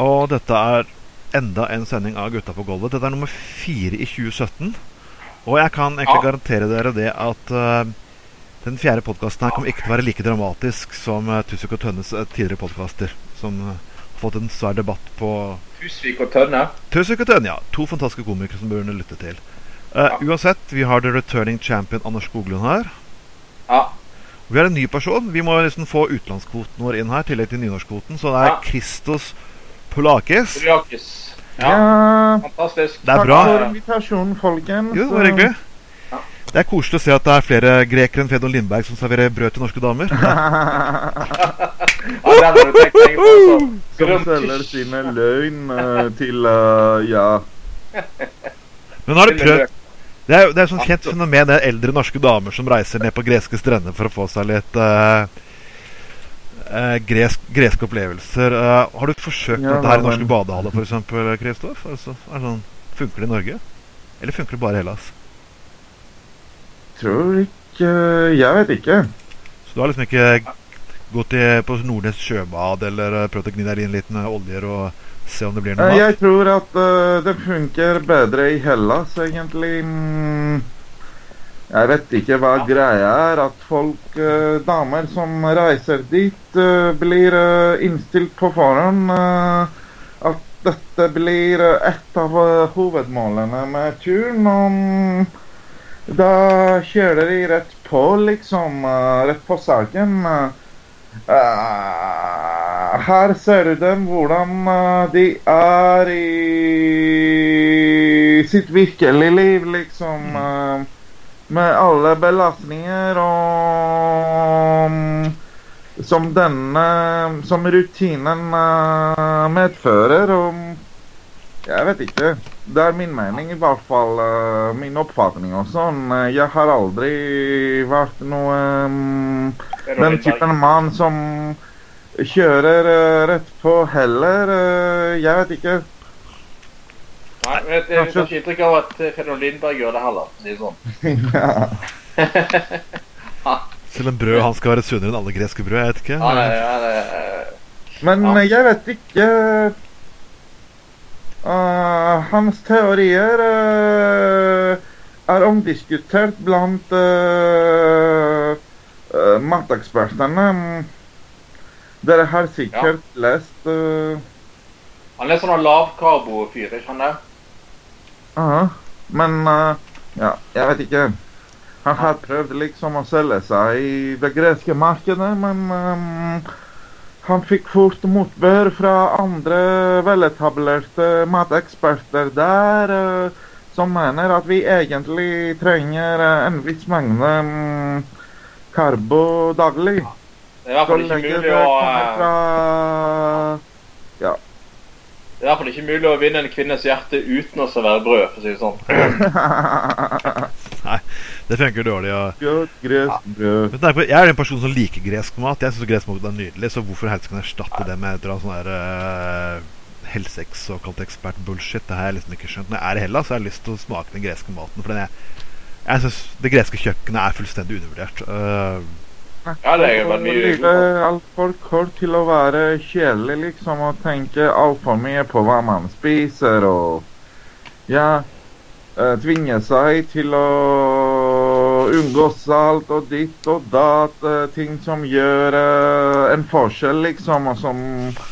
Og dette er enda en sending av Gutta på gulvet. Dette er nummer fire i 2017. Og jeg kan egentlig Ja. garantere dere det at uh, den fjerde podkasten her kommer ikke til å være like dramatisk som uh, Tusvik og Tønnes uh, tidligere podkaster, som har fått en svær debatt på Tusvik og Tønne. Tusvik og Tønne, ja. To fantastiske komikere som burde lytte til. Ja. Uansett, vi har the returning champion Anders Skoglund her. Ja. Vi har en ny person. Vi må liksom få utenlandskvoten vår inn her, i tillegg til nynorskkvoten. Så det er Ja. Christos Polakis. Polakis. Ja. Ja, Fantastisk. Det er takk bra. for invitasjonen, folkens. Jo, det var hyggelig. Ja. Det er koselig å se at det er flere grekere enn Fedon Lindberg som serverer brød til norske damer. Ja, den du på. Så. Som selger sine løgn eh, til uh, Ja. Men har du prøvd. Det er det er et sånt kjent fenomen, det er eldre norske damer som reiser ned på greske strender for å få seg litt eh, eh, gresk, greske opplevelser. Eh, har du forsøkt Ja, dette her i norske badehaller, f.eks., Kristoff? Altså, sånn, funker det i Norge? Eller funker det bare i Hellas? Tror ikke Jeg vet ikke. Så du har liksom ikke gått i, på Nordnes sjøbad eller eh, prøvd å gni deg inn litt med oljer og se om det blir noe Eh, mat? Jeg tror at uh, det funker bedre i Hellas, egentlig. Mm, Jeg vet ikke hva greia er. At folk, eh, damer som reiser dit, eh, blir eh, innstilt på forhånd. At dette blir et av hovedmålene med turen. Og da kjører de rett på, liksom. Rett på saken. her ser du dem hvordan de er i sitt virkelige liv, liksom. Med alle belastninger og som denne Som rutinen eh, medfører. Og jeg vet ikke. Det er min mening, i hvert fall. eh, min oppfatning og sånn. Eh, Jeg har aldri vært noe mm, den typen mann som kjører rett på heller. jeg vet ikke. Nei, vet, jeg får ikke inntrykk av at Fedor Lindberg gjør det heller. si sånn. ja. Selv om brød han skal være sunnere enn alle greske brød? Jeg vet ikke. Ja, det, ja, det, Men Ja. eh, jeg vet ikke uh, Hans teorier uh, er omdiskutert blant uh, matekspertene. Dere har sikkert lest uh... han er sånn lavkarbo-fyr, ikke han det? Aha. Men eh, ja, jeg vet ikke. Han har prøvd liksom å selge seg i det greske markedet, men um, han fikk fort motbør fra andre veletablerte mateksperter der, uh, som mener at vi egentlig trenger uh, en viss mengde um, karbo daglig. Det er i hvert fall ikke mulig å Det er derfor det er ikke mulig å vinne en kvinnes hjerte uten å servere brød, for å si det sånn. Nei, Det funker dårlig. Og Godt gresk brød. Jeg er en person som liker gresk mat. Jeg syns gresk mat er nydelig, så hvorfor helst kan jeg erstatte det med et eller annet sånn der uh, helseeks såkalt ekspert-bullshit? Det har jeg liksom ikke skjønt. Når jeg er i Hellas, så har jeg lyst til å smake den greske maten. For den er, jeg syns det greske kjøkkenet er fullstendig undervurdert. Uh, Ja, det er veldig mye altfor kort til å være kjedelig, liksom, og tenke altfor mye på hva man spiser, og ja eh, Tvinge seg til å unngå salt og ditt og datt. eh, ting som gjør eh, en forskjell, liksom, og som så klart man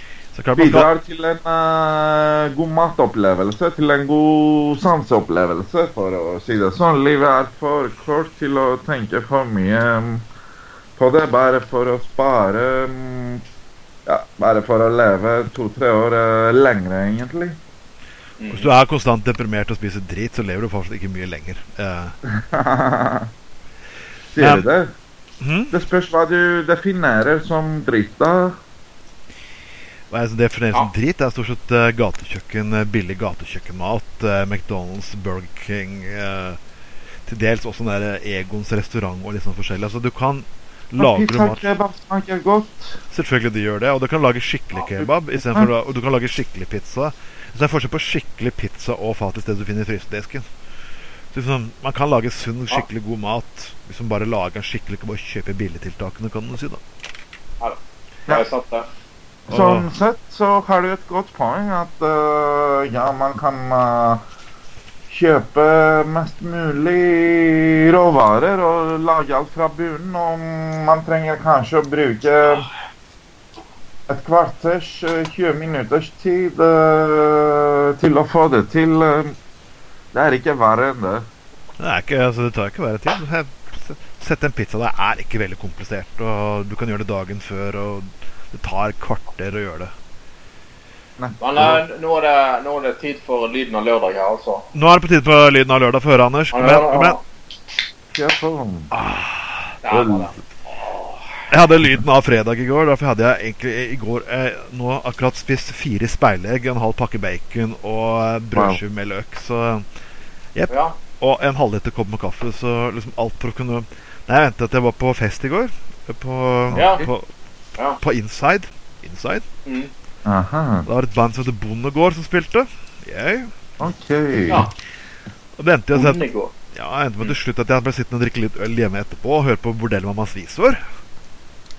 skal, bidrar til en uh, god matopplevelse, til en god sanseopplevelse, for å si det sånn. Livet er for kort til å tenke for mye um, på det, bare for å spare um, Ja, bare for å leve to-tre år uh, lengre, egentlig. hvis du er konstant deprimert og spiser drit, så lever du fortsatt ikke mye lenger. Uh, Sier du det? hm? Det spørs hva du definerer som dritt, da. Er det definerer defineres som Ja. drit? Det er stort sett eh, gatekjøkken, eh, billig gatekjøkkenmat. eh, McDonald's, Burger King. til dels også den der Egons restaurant og litt sånn forskjellig. Altså, du kan lage mat kebab smaker godt. Selvfølgelig de gjør det. Og du kan lage skikkelig kebab for, Og du kan lage skikkelig pizza. Så det er forskjell på skikkelig pizza og faktisk det du finner i frysedisken. Liksom, man kan lage sunn, skikkelig god mat hvis man bare lager skikkelig Ikke bare kjøper billigtiltakene, kan du si. da Ja, da. Jeg satt det. Sånn sett så har du et godt poeng at uh, ja, man kan uh, kjøpe mest mulig råvarer og lage alt fra bunnen. Og man trenger kanskje å bruke et kvarters, øh, 20 minutters tid uh, til å få det til. Det er ikke verre enn det. Det, ikke, altså, det tar ikke verre tid. Sette en pizza der er ikke veldig komplisert. Og du kan gjøre det dagen før, og det tar kvarter å gjøre det. Men eh, nå, er det, nå er det tid for lyden av lørdag her, altså. Nå er det på tide for lyden av lørdag for å høre, Anders. Kom igjen. Kom igjen. Kjør på. Der jeg hadde lyden av fredag i går. Derfor hadde jeg egentlig i går eh, nå akkurat spist fire speilegg, en halv pakke bacon og eh, brødskive med løk. Så, Ja. og en halvliter kopp med kaffe. Så liksom alt for å kunne Nei, jeg ventet at jeg var på fest i går. På, Ja. på, Ja. på Inside. Inside. Mm. Aha, Det var et band som heter Bondegård som spilte. Jeg. OK. Ja. Og det endte, jeg, sett, ja, jeg endte med til slutt at jeg ble sittende og drikke litt øl hjemme etterpå og høre på Bordellmammas visår.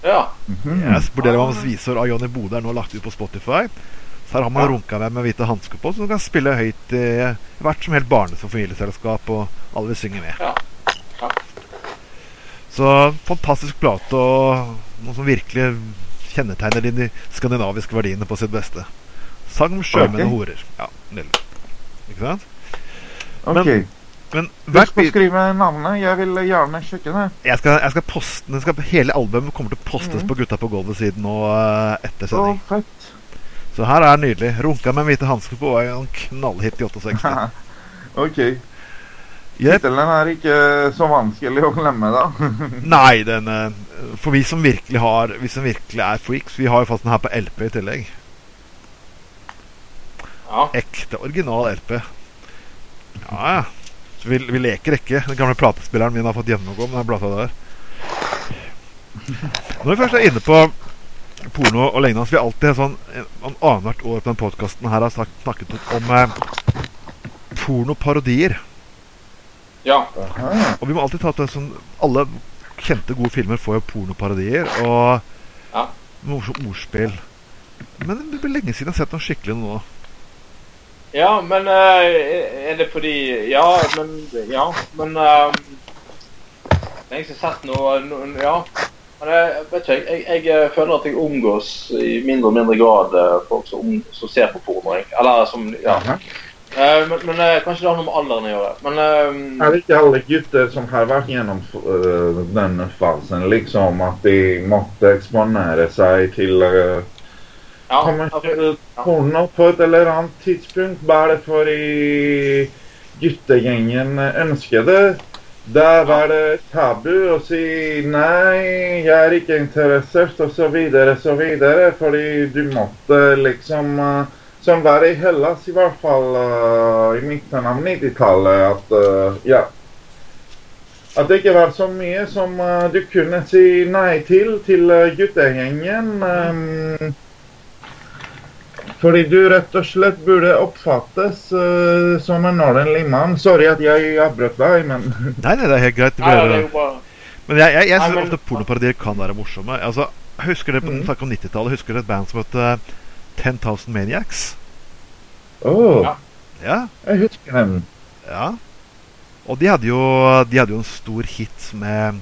Ja. Mhm. Yes, Bordellmammas visår av Johnny Bode er nå lagt ut på Spotify. Så her har man Ja. runka med med hvite hansker på, så du kan spille høyt i hvert som helt barnes- og familieselskap, og alle vil synge med. Ja. Ja. Så fantastisk plate, og noe som virkelig kjennetegner de skandinaviske verdiene på sitt beste. Sang om sjømenn og horer. Ja, nydelig. Ikke sant? Men Du hvert Husk å skrive navnet. Jeg vil gjerne sjekke det. jeg skal, jeg skal poste den skal, Hele albumet kommer til å postes mm. på Gutta på gulvet-siden nå eh, etter sending. Så, fett. Så her er det nydelig. Runka med hvite hansker på og en knallhit i 68. OK. Tittelen er ikke så vanskelig å glemme, da. Nei, den eh, For vi som virkelig har Vi som virkelig er freaks, vi har jo fast den her på LP i tillegg. Ja. Ekte, original LP. Ja, ja. Så vi, vi leker ikke. Den gamle platespilleren min har fått gjennomgå med den plata der. Når vi først er inne på porno og lignende, så vi alltid sånn en- annethvert år på den podkasten her har snakket om eh, pornoparodier. Ja. Aha. Og vi må alltid ta til sånn Alle kjente, gode filmer får jo pornoparodier og Ja. morsomt ordspill. Men det blir lenge siden jeg har sett noe skikkelig nå. Ja, men uh, er det fordi Ja, men Ja, men uh, jeg har sett noe, noe Ja. Men jeg vet ikke, jeg, jeg, jeg føler at jeg omgås i mindre og mindre grad eh, folk som, som ser på porno. Eller som Ja. Aha. Eh, men men uh, kanskje det har noe med alderen å gjøre. Men uh, Er det ikke alle gutter som har vært gjennom uh, denne fasen, liksom at de måtte eksponere seg til uh, ja, kommersiell porno på et eller annet tidspunkt, bare fordi guttegjengen ønsker det? Da var det tabu å si nei, jeg er ikke interessert, osv., osv., fordi du måtte liksom øh, Som var i Hellas, i hvert fall uh, i midten av 90-tallet, at uh, ja. At det ikke var så mye som uh, du kunne si nei til til guttegjengen. Um, fordi du rett og slett burde oppfattes som en ordentlig mann. Sorry at jeg avbrøt deg, men Nei, nei, det er helt greit. Det Nei, blir, det er jo bare men jeg, jeg, jeg syns ofte pornoparodier kan være morsomme. Altså, husker det på mm. snakk om 90-tallet. Husker du et band som het eh, 10,000 Maniacs? Å, Ja. Ja. jeg husker den. ja. Og de hadde jo, de hadde jo en stor hit med,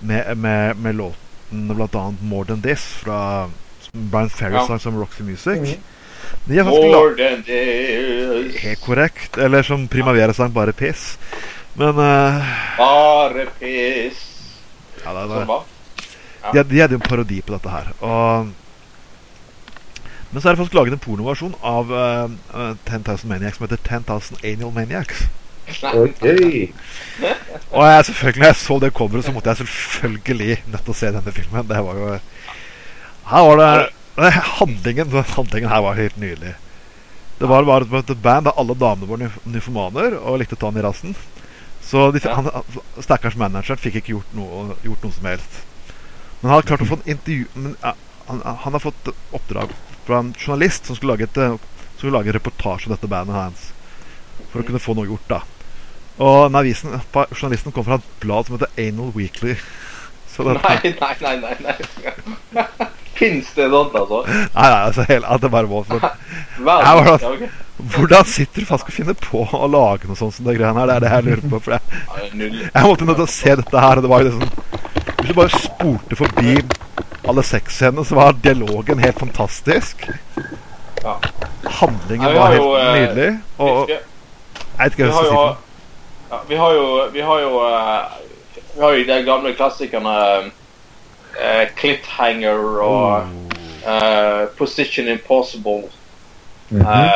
med, med, med låten bl.a. 'More Than This' fra Brian Ferris Ja. som Roxy Music. Mm. More than this. Helt korrekt. Eller som Primavera sang, bare piss. Men uh, Bare piss. ja, det, det, Ja. de, de hadde jo en parodi på dette her. Og, men så er det faktisk laget en pornoversjon av uh, 10,000 Maniacs som heter 10,000 Anal Maniacs. Okay. Og jeg, selvfølgelig, når jeg så det coveret, så måtte jeg selvfølgelig nødt til å se denne filmen. Det var jo Her var det Handlingen den handlingen her var helt nydelig. Det var bare et band der alle damene var nyfomaner og likte å ta den i rassen. Så de, han, stakkars manageren fikk ikke gjort noe, gjort noe som helst. Men han har klart å få en intervju men, han, han har fått oppdrag fra en journalist som skulle lage, et, eh, som skulle lage en reportasje om dette bandet hans. For å kunne få noe gjort, da. Og den avisen, journalisten kom fra et blad som heter Anal Weekly. Så det, Nei, nei, nei, nei. nei. Fins det sånt, altså? Nei, nei, altså hele, at det bare var for jeg, Hvordan sitter du fast og finner på å lage noe sånt som det greiene her? Det er det jeg lurer på. For jeg, jeg måtte nødt til å se dette her, og det var jo liksom Hvis du bare spurte forbi alle sexscenene, så var dialogen helt fantastisk. Ja. Handlingen Nei, var helt jo, eh, nydelig. Og jeg vet ikke hva jeg skal si. ja, vi har jo Vi har jo eh, Vi har jo de gamle klassikerne uh, Cliffhanger og eh, Position Impossible. Mm -hmm.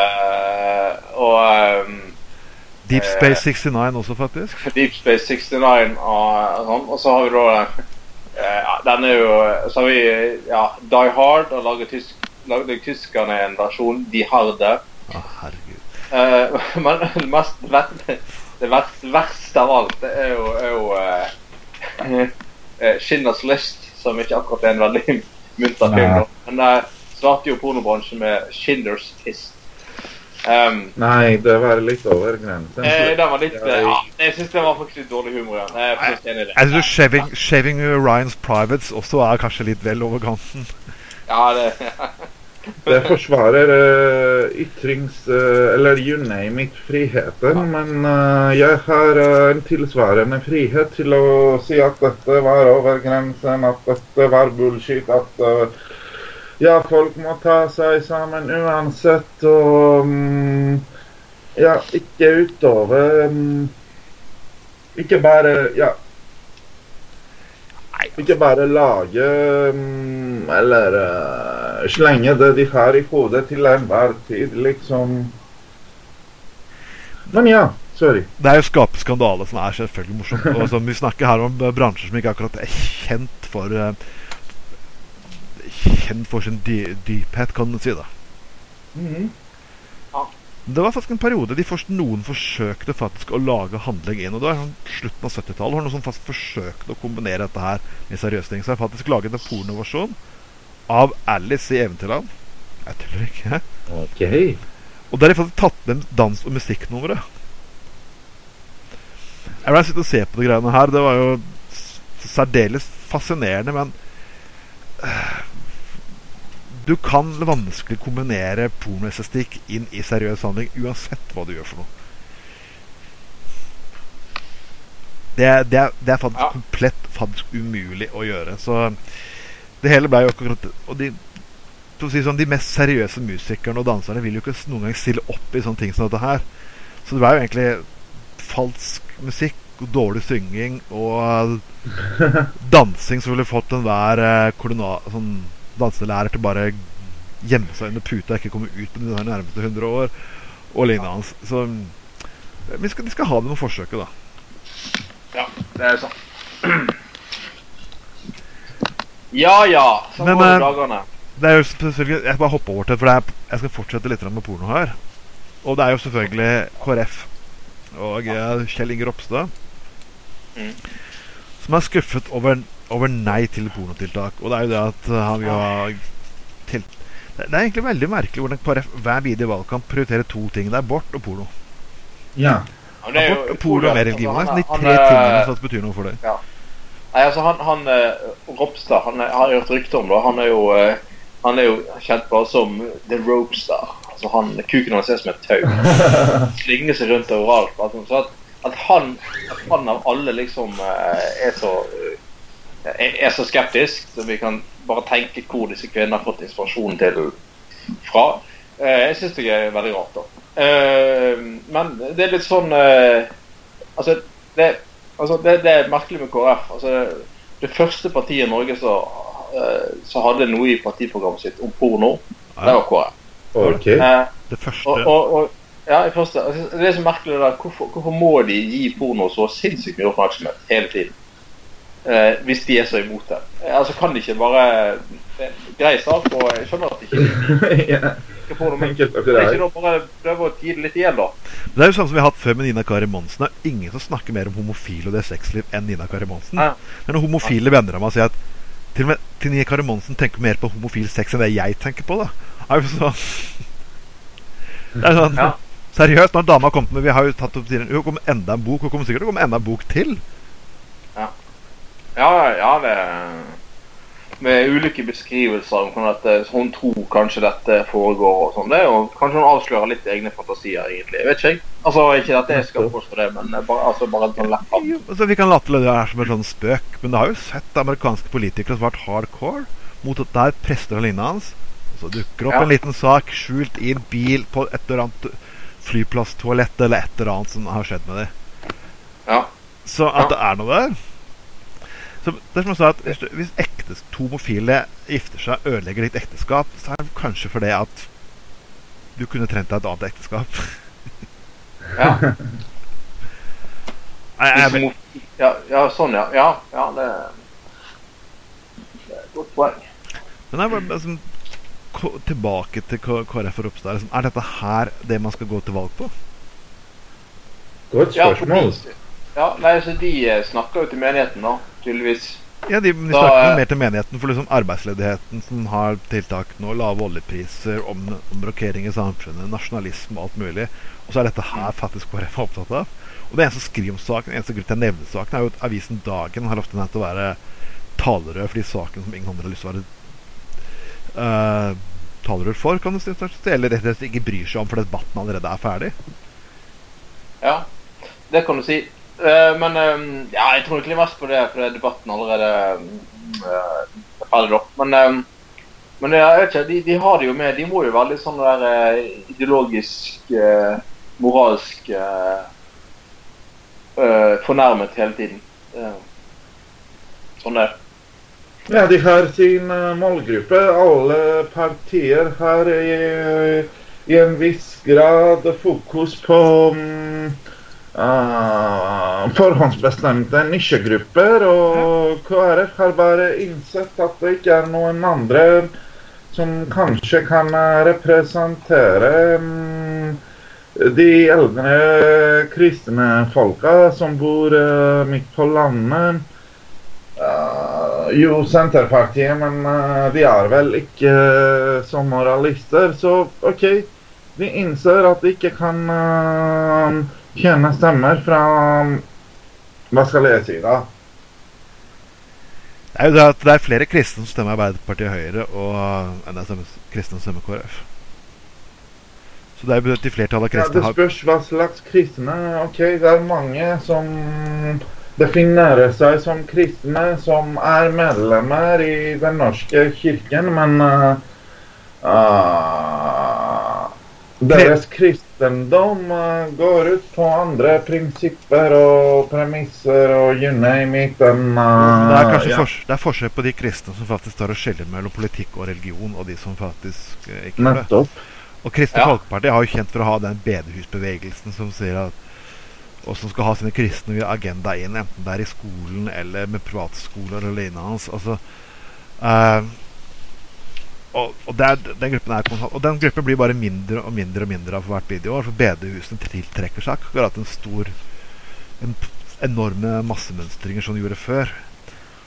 uh, og um, Deep Space 69 også, faktisk. Deep Space 69 og sånn. Og så har vi da ja, Den er jo Så har vi ja, Die Hard, og lager tysk, lagde tyskerne en versjon, De Harde. Å, herregud. Eh, men det mest det verste, verste av alt, det er jo, er jo eh, Skinners Schindlers List, som ikke akkurat er en veldig munter film. Men det starter jo pornobransjen med Schinders List. Um, Nei, det var litt over grensen. eh, det var litt Jeg- ja, Jeg syns det var faktisk litt dårlig humor. Ja. Jeg i. Jeg syns shaving, shaving Ryan's Privates også er kanskje litt vel over kanten. Ja, det Det forsvarer uh, ytrings... Uh, eller you name it, friheten. Men uh, jeg har en tilsvarende frihet til å si at dette var over grensen, at dette var bullshit, at ja, folk må ta seg sammen uansett, og mm, ja, ikke utover mm, Ikke bare Ja. Ikke bare lage mm, Eller eh, slenge det de har i hodet til enhver tid, liksom. Men ja, sorry. Det er jo skape skandale som er selvfølgelig morsomt. Og som vi snakker her om eh, bransjer som ikke akkurat er kjent for eh, Kjent for sin dy dyphet, kan du si. da Det var faktisk en periode de først noen forsøkte faktisk å lage handling inn. Og det var sånn slutten av 70-tallet har noen som faktisk forsøkte å kombinere dette her med seriøse ting. Så jeg har faktisk laget en pornoversjon av Alice i Eventyrland. Jeg tuller ikke. Okay. Og der har de faktisk tatt med dans- og musikknummeret. Jeg ble sitte og se på de greiene her. Det var jo særdeles fascinerende, men eh, Du kan vanskelig kombinere pornoestetikk inn i seriøs handling uansett hva du gjør for noe. Det, det, det er faktisk Ja. komplett faktisk umulig å gjøre. Så det hele ble jo akkurat Og de si sånn, De mest seriøse musikerne og danserne vil jo ikke noen gang stille opp i sånne ting som dette her. Så det blei jo egentlig falsk musikk og dårlig synging og dansing som ville fått enhver eh, koordinat... sånn danselærer til bare gjemme seg under puta og ikke komme ut på de nærmeste 100 år. Og lignende. Så eh, vi skal, de skal ha det med forsøket, da. Ja, det er sant. Ja ja, Men, går eh, dagene. Det er jo selvfølgelig Jeg bare hopper over til for er, jeg skal fortsette litt med porno her. Og det er jo selvfølgelig KrF og eh, Kjell Inge Ropstad Mm. som er skuffet over, over nei til pornotiltak. Og det er jo det at eh, han vil ha til det, det er egentlig veldig merkelig hvordan KrF hver bidige valgkamp prioriterer to ting. Det er abort og porno. Ja. Ja, det er Abort og porno er mer utrolig, religion. Det altså, er de tre han, tingene eh, som betyr noe for deg. Nei, altså han, han eh, Ropstad han er, har jeg hørt rykte om. da Han er jo eh, Han er jo kjent bare som The Ropestar. Altså han, Kuken hans ut som et tau. Slynger seg rundt overalt. Altså, så at, at, han, at han av alle liksom eh, er så eh, er, er så skeptisk, så vi kan bare tenke hvor disse kvinnene har fått inspirasjon til fra. Eh, jeg syns det er veldig rart, da. Eh, men det er litt sånn eh, Altså, det Altså, det, det er merkelig med KrF. Altså, det, det første partiet i Norge som hadde noe i partiprogrammet sitt om porno, det var KrF. OK. Eh, Det første og, og, og, ja, i første, altså, det er så merkelig det der, hvorfor, hvorfor må de gi porno så sinnssykt mye oppmerksomhet hele tiden? Eh, hvis de er så imot det. Eh, altså, kan de ikke bare det Grei sak, og jeg skjønner at de ikke ja. liker men Enkelt og kan de ikke bare prøve å gi det litt igjen, da? Det er jo sånn som vi har hatt før med Nina Kari Monsen. Det er ingen som snakker mer om homofile og det sexliv enn Nina Kari Monsen. Ja. Det er noen homofile venner av meg sier at til og med til Nina Kari Monsen tenker mer på homofil sex enn det jeg tenker på. da er jo så, Det er sånn Ja. Seriøst, når dama har kommet med Vi har jo tatt opp til Hun kommer enda en bok. Hun kommer sikkert til å komme enda en bok til. Ja, ja, det med ulike beskrivelser om hvordan dette, hun tror kanskje dette foregår. og sånn. Det og Kanskje hun avslører litt egne fantasier, egentlig. Jeg vet ikke. jeg. Altså, Ikke at jeg skal påstå det, men eh, bare, altså, bare en sånn lett Jo, altså, vi kan latterliggjøre det her som en sånn spøk, men det har jo sett amerikanske politikere som har vært hardcore mot at der prester og lignende hans. Så dukker opp Ja. en liten sak skjult i en bil på et eller annet flyplasstoalett eller et eller annet som har skjedd med dem. Ja. Så at Ja. det er noe der så det er som jeg sa at Hvis, du- hvis ektes, to homofile gifter seg, ødelegger ditt ekteskap, så er det kanskje fordi at du kunne trent deg et annet ekteskap. ja. Nei, jeg, jeg, ja, ja, sånn, ja. Ja, ja det, det er et godt poeng. Men jeg liksom, tilbake til KrF og Ropstad. Liksom, er dette her det man skal gå til valg på? Godt Ja, spørsmål. ja, nei, så De eh, snakker jo til menigheten, da, tydeligvis. Ja, De, de snakker mer til menigheten for liksom arbeidsledigheten som har tiltak nå, lave oljepriser, om, om rokering i samfunnet, nasjonalisme og alt mulig. Og så er dette her faktisk KrF er opptatt av. Og det eneste skriv om saken, eneste grunn til å nevne saken, er jo at avisen Dagen har ofte nevnt å være talerør for de sakene som ingen andre har lyst til å være uh, talerør for, kan du si. Eller rett og slett ikke bryr seg om fordi debatten allerede er ferdig. Ja, det kan du si. Men ja, jeg tror egentlig mest på det, for debatten allerede uh, er ferdig. opp. Men, men vet ikke, de, de har det jo med De må jo være litt sånn der eh, ideologisk, eh, moralsk eh, fornærmet hele tiden. Sånn det. Ja, de har sin målgruppe. Alle partier har i, i en viss grad fokus på mm, ah, forhåndsbestemte nisjegrupper. Og KrF har bare innsett at det ikke er noen andre som kanskje kan eh, representere um, de eldre kristne folka som bor uh, midt på landet. Uh, jo, Senterpartiet, men eh, de er vel ikke som moralister. Så OK, de innser at de ikke kan uh, tjene stemmer fra Hva skal jeg si, da? Det er jo det er flere kristne som stemmer Arbeiderpartiet og Høyre, og enn det er kristne som stemmer KrF. Så det er jo de flertallet av Ja, det spørs hva slags kristne. OK, det er mange som definerer seg som kristne, som er medlemmer i Den norske kirken, men uh, uh, deres kristendom uh, går ut på andre prinsipper og premisser og you name it. And, uh, Det er kanskje ja. fors det er forskjell på de kristne som faktisk tar og skiller mellom politikk og religion, og de som faktisk eh, ikke gjør det. Og Kristelig Ja. Folkeparti har jo kjent for å ha den bedehusbevegelsen som sier at og som skal ha sine kristne agenda inn, enten det er i skolen eller med privatskoler eller lignende. Altså, eh, og, og, er, den gruppen er og den gruppen blir bare mindre og mindre og mindre av for hvert videoår. For bedehusene tiltrekker seg akkurat en stor en enorme massemønstringer som de gjorde før.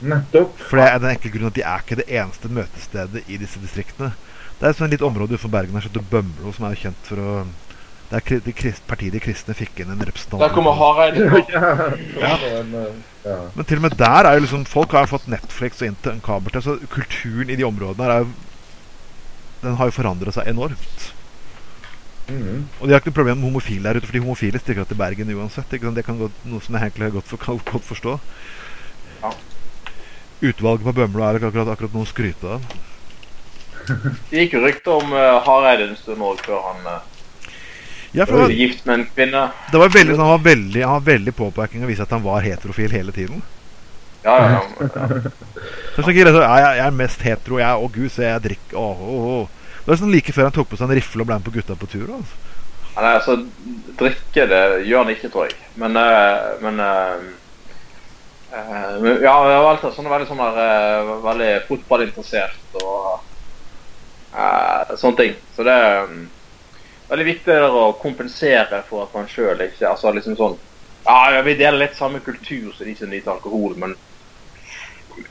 Nettopp. For det er den enkle grunnen at de er ikke det eneste møtestedet i disse distriktene. Det er et litt område utenfor Bergen her som Bømlo, som er kjent for å Det er de krist, Partiet De kristne fikk inn en representant. Der kommer Hareide ja. Men, ja. Men til og med der er jo liksom Folk har fått Netflix og kabel til, så kulturen i de områdene her er jo Den har jo forandra seg enormt. Mm. Og de har ikke noe problem med homofile der ute, fordi homofile stikker til Bergen uansett. Ikke sant? Det kan godt, noe som jeg egentlig godt, for, godt forstå. Ja. Utvalget på Bømlo er ikke akkurat, akkurat noe å skryte av. Det gikk jo rykter om uh, Hareide en stund òg, før han uh, Ja, for det ble var, gift med en kvinne. det var veldig, han var veldig, han var veldig påpekning å vise at han var heterofil hele tiden. Ja, ja, ja. Så jeg, jeg, er mest hetero, jeg. Å gud, se jeg drikker åh, åh, åh. Det er sånn like før han tok på seg en rifle og ble med på Gutta på tur. Altså. Er, altså, drikke det gjør han ikke, tror jeg. Men, eh, men eh, men, Ja, jeg var alltid sånn, veldig sånn der, veldig fotballinteressert og sånne ting. Så det er veldig viktig å kompensere for at man sjøl ikke Altså liksom sånn Ja, vi deler litt samme kultur som de som nyter alkohol, men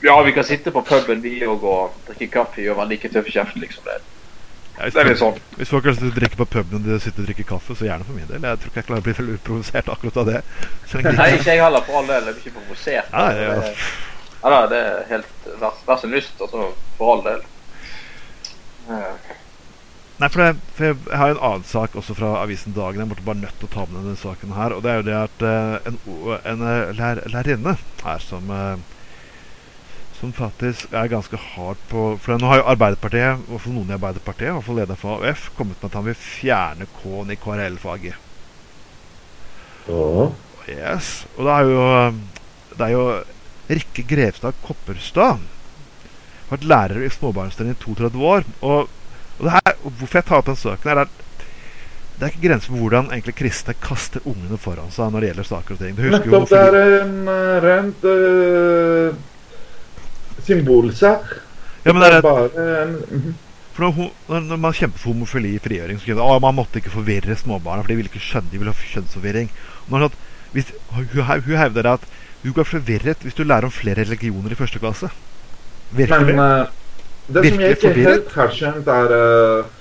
ja, vi kan sitte på puben vi gå og drikke kaffe og være like tøffe i kjeften, liksom. Det, Ja, hvis, det er litt sånn. hvis folk har lyst til å drikke på puben og de sitter og drikker kaffe, så gjerne for min del. Jeg tror ikke jeg klarer å bli veldig provosert akkurat av det. Nei, ikke- jeg heller, for all del. Jeg blir ikke provosert. Ja, ja. Det- Ja det er helt vær, så lyst, altså, for all del. Ja. Nei, for, det, for jeg har har en annen sak også fra avisen Dagen. Jeg måtte bare nødt til å ta med denne saken her. Og det er jo det at eh, en, en eh, lær, lærerinne her som eh, Som faktisk er ganske hard på For nå har jo Arbeiderpartiet, i hvert fall noen i Arbeiderpartiet, i hvert fall for AUF, kommet med at han vil fjerne K-en i KRL-faget. Oh. Yes. Og det er jo Det er jo Rikke Grevstad Kopperstad. Vært lærer i småbarnstrinnet i 32 år. Og, og det her, hvorfor jeg tar opp den søken, er at det er ikke grenser for hvordan egentlig kristne kaster ungene foran seg når det gjelder saker og ting. Du husker jo Nettopp. Det er en eh, rent eh, symbolsak. ja, men det er bare en mhm. for når, når, man kjemper for homofili i frigjøring, så kunne man måtte ikke forvirre småbarna, for de ville ikke skjønne, de ville ha kjønnsforvirring. Sånn at hvis, hun, hun hevder at du blir forvirret hvis du lærer om flere religioner i første klasse. Virkelig. Men uh, det som jeg ikke forvirret? helt har skjønt, er uh,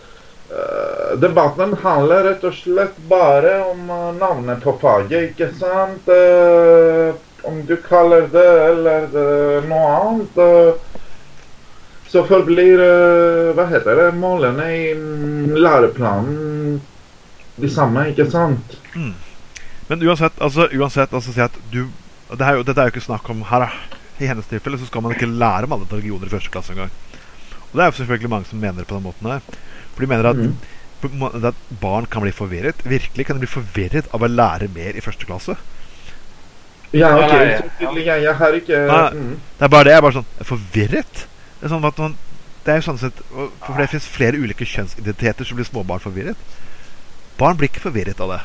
Debatten handler rett og slett bare om navnet på faget, ikke sant? Eh, om du kaller det eller det, noe annet. så forblir eh, Hva heter det? Målene i mm, læreplanen de samme, ikke sant? Men uansett, altså, uansett altså, si at du det er jo, Dette er jo ikke snakk om her. I hennes tilfelle så skal man ikke lære om alle religioner i første klasse engang. Og det er jo selvfølgelig mange som mener på den måten her. For de mener at, måte at barn kan bli forvirret. Virkelig kan de bli forvirret av å lære mer i første klasse. Ja, OK. Så tydelig, jeg, har ikke mm. Det er bare det. Jeg er bare sånn Forvirret? Det er sånn at man det er jo sånn sett For det finnes flere ulike kjønnsidentiteter, så blir småbarn forvirret. Barn blir ikke forvirret av det.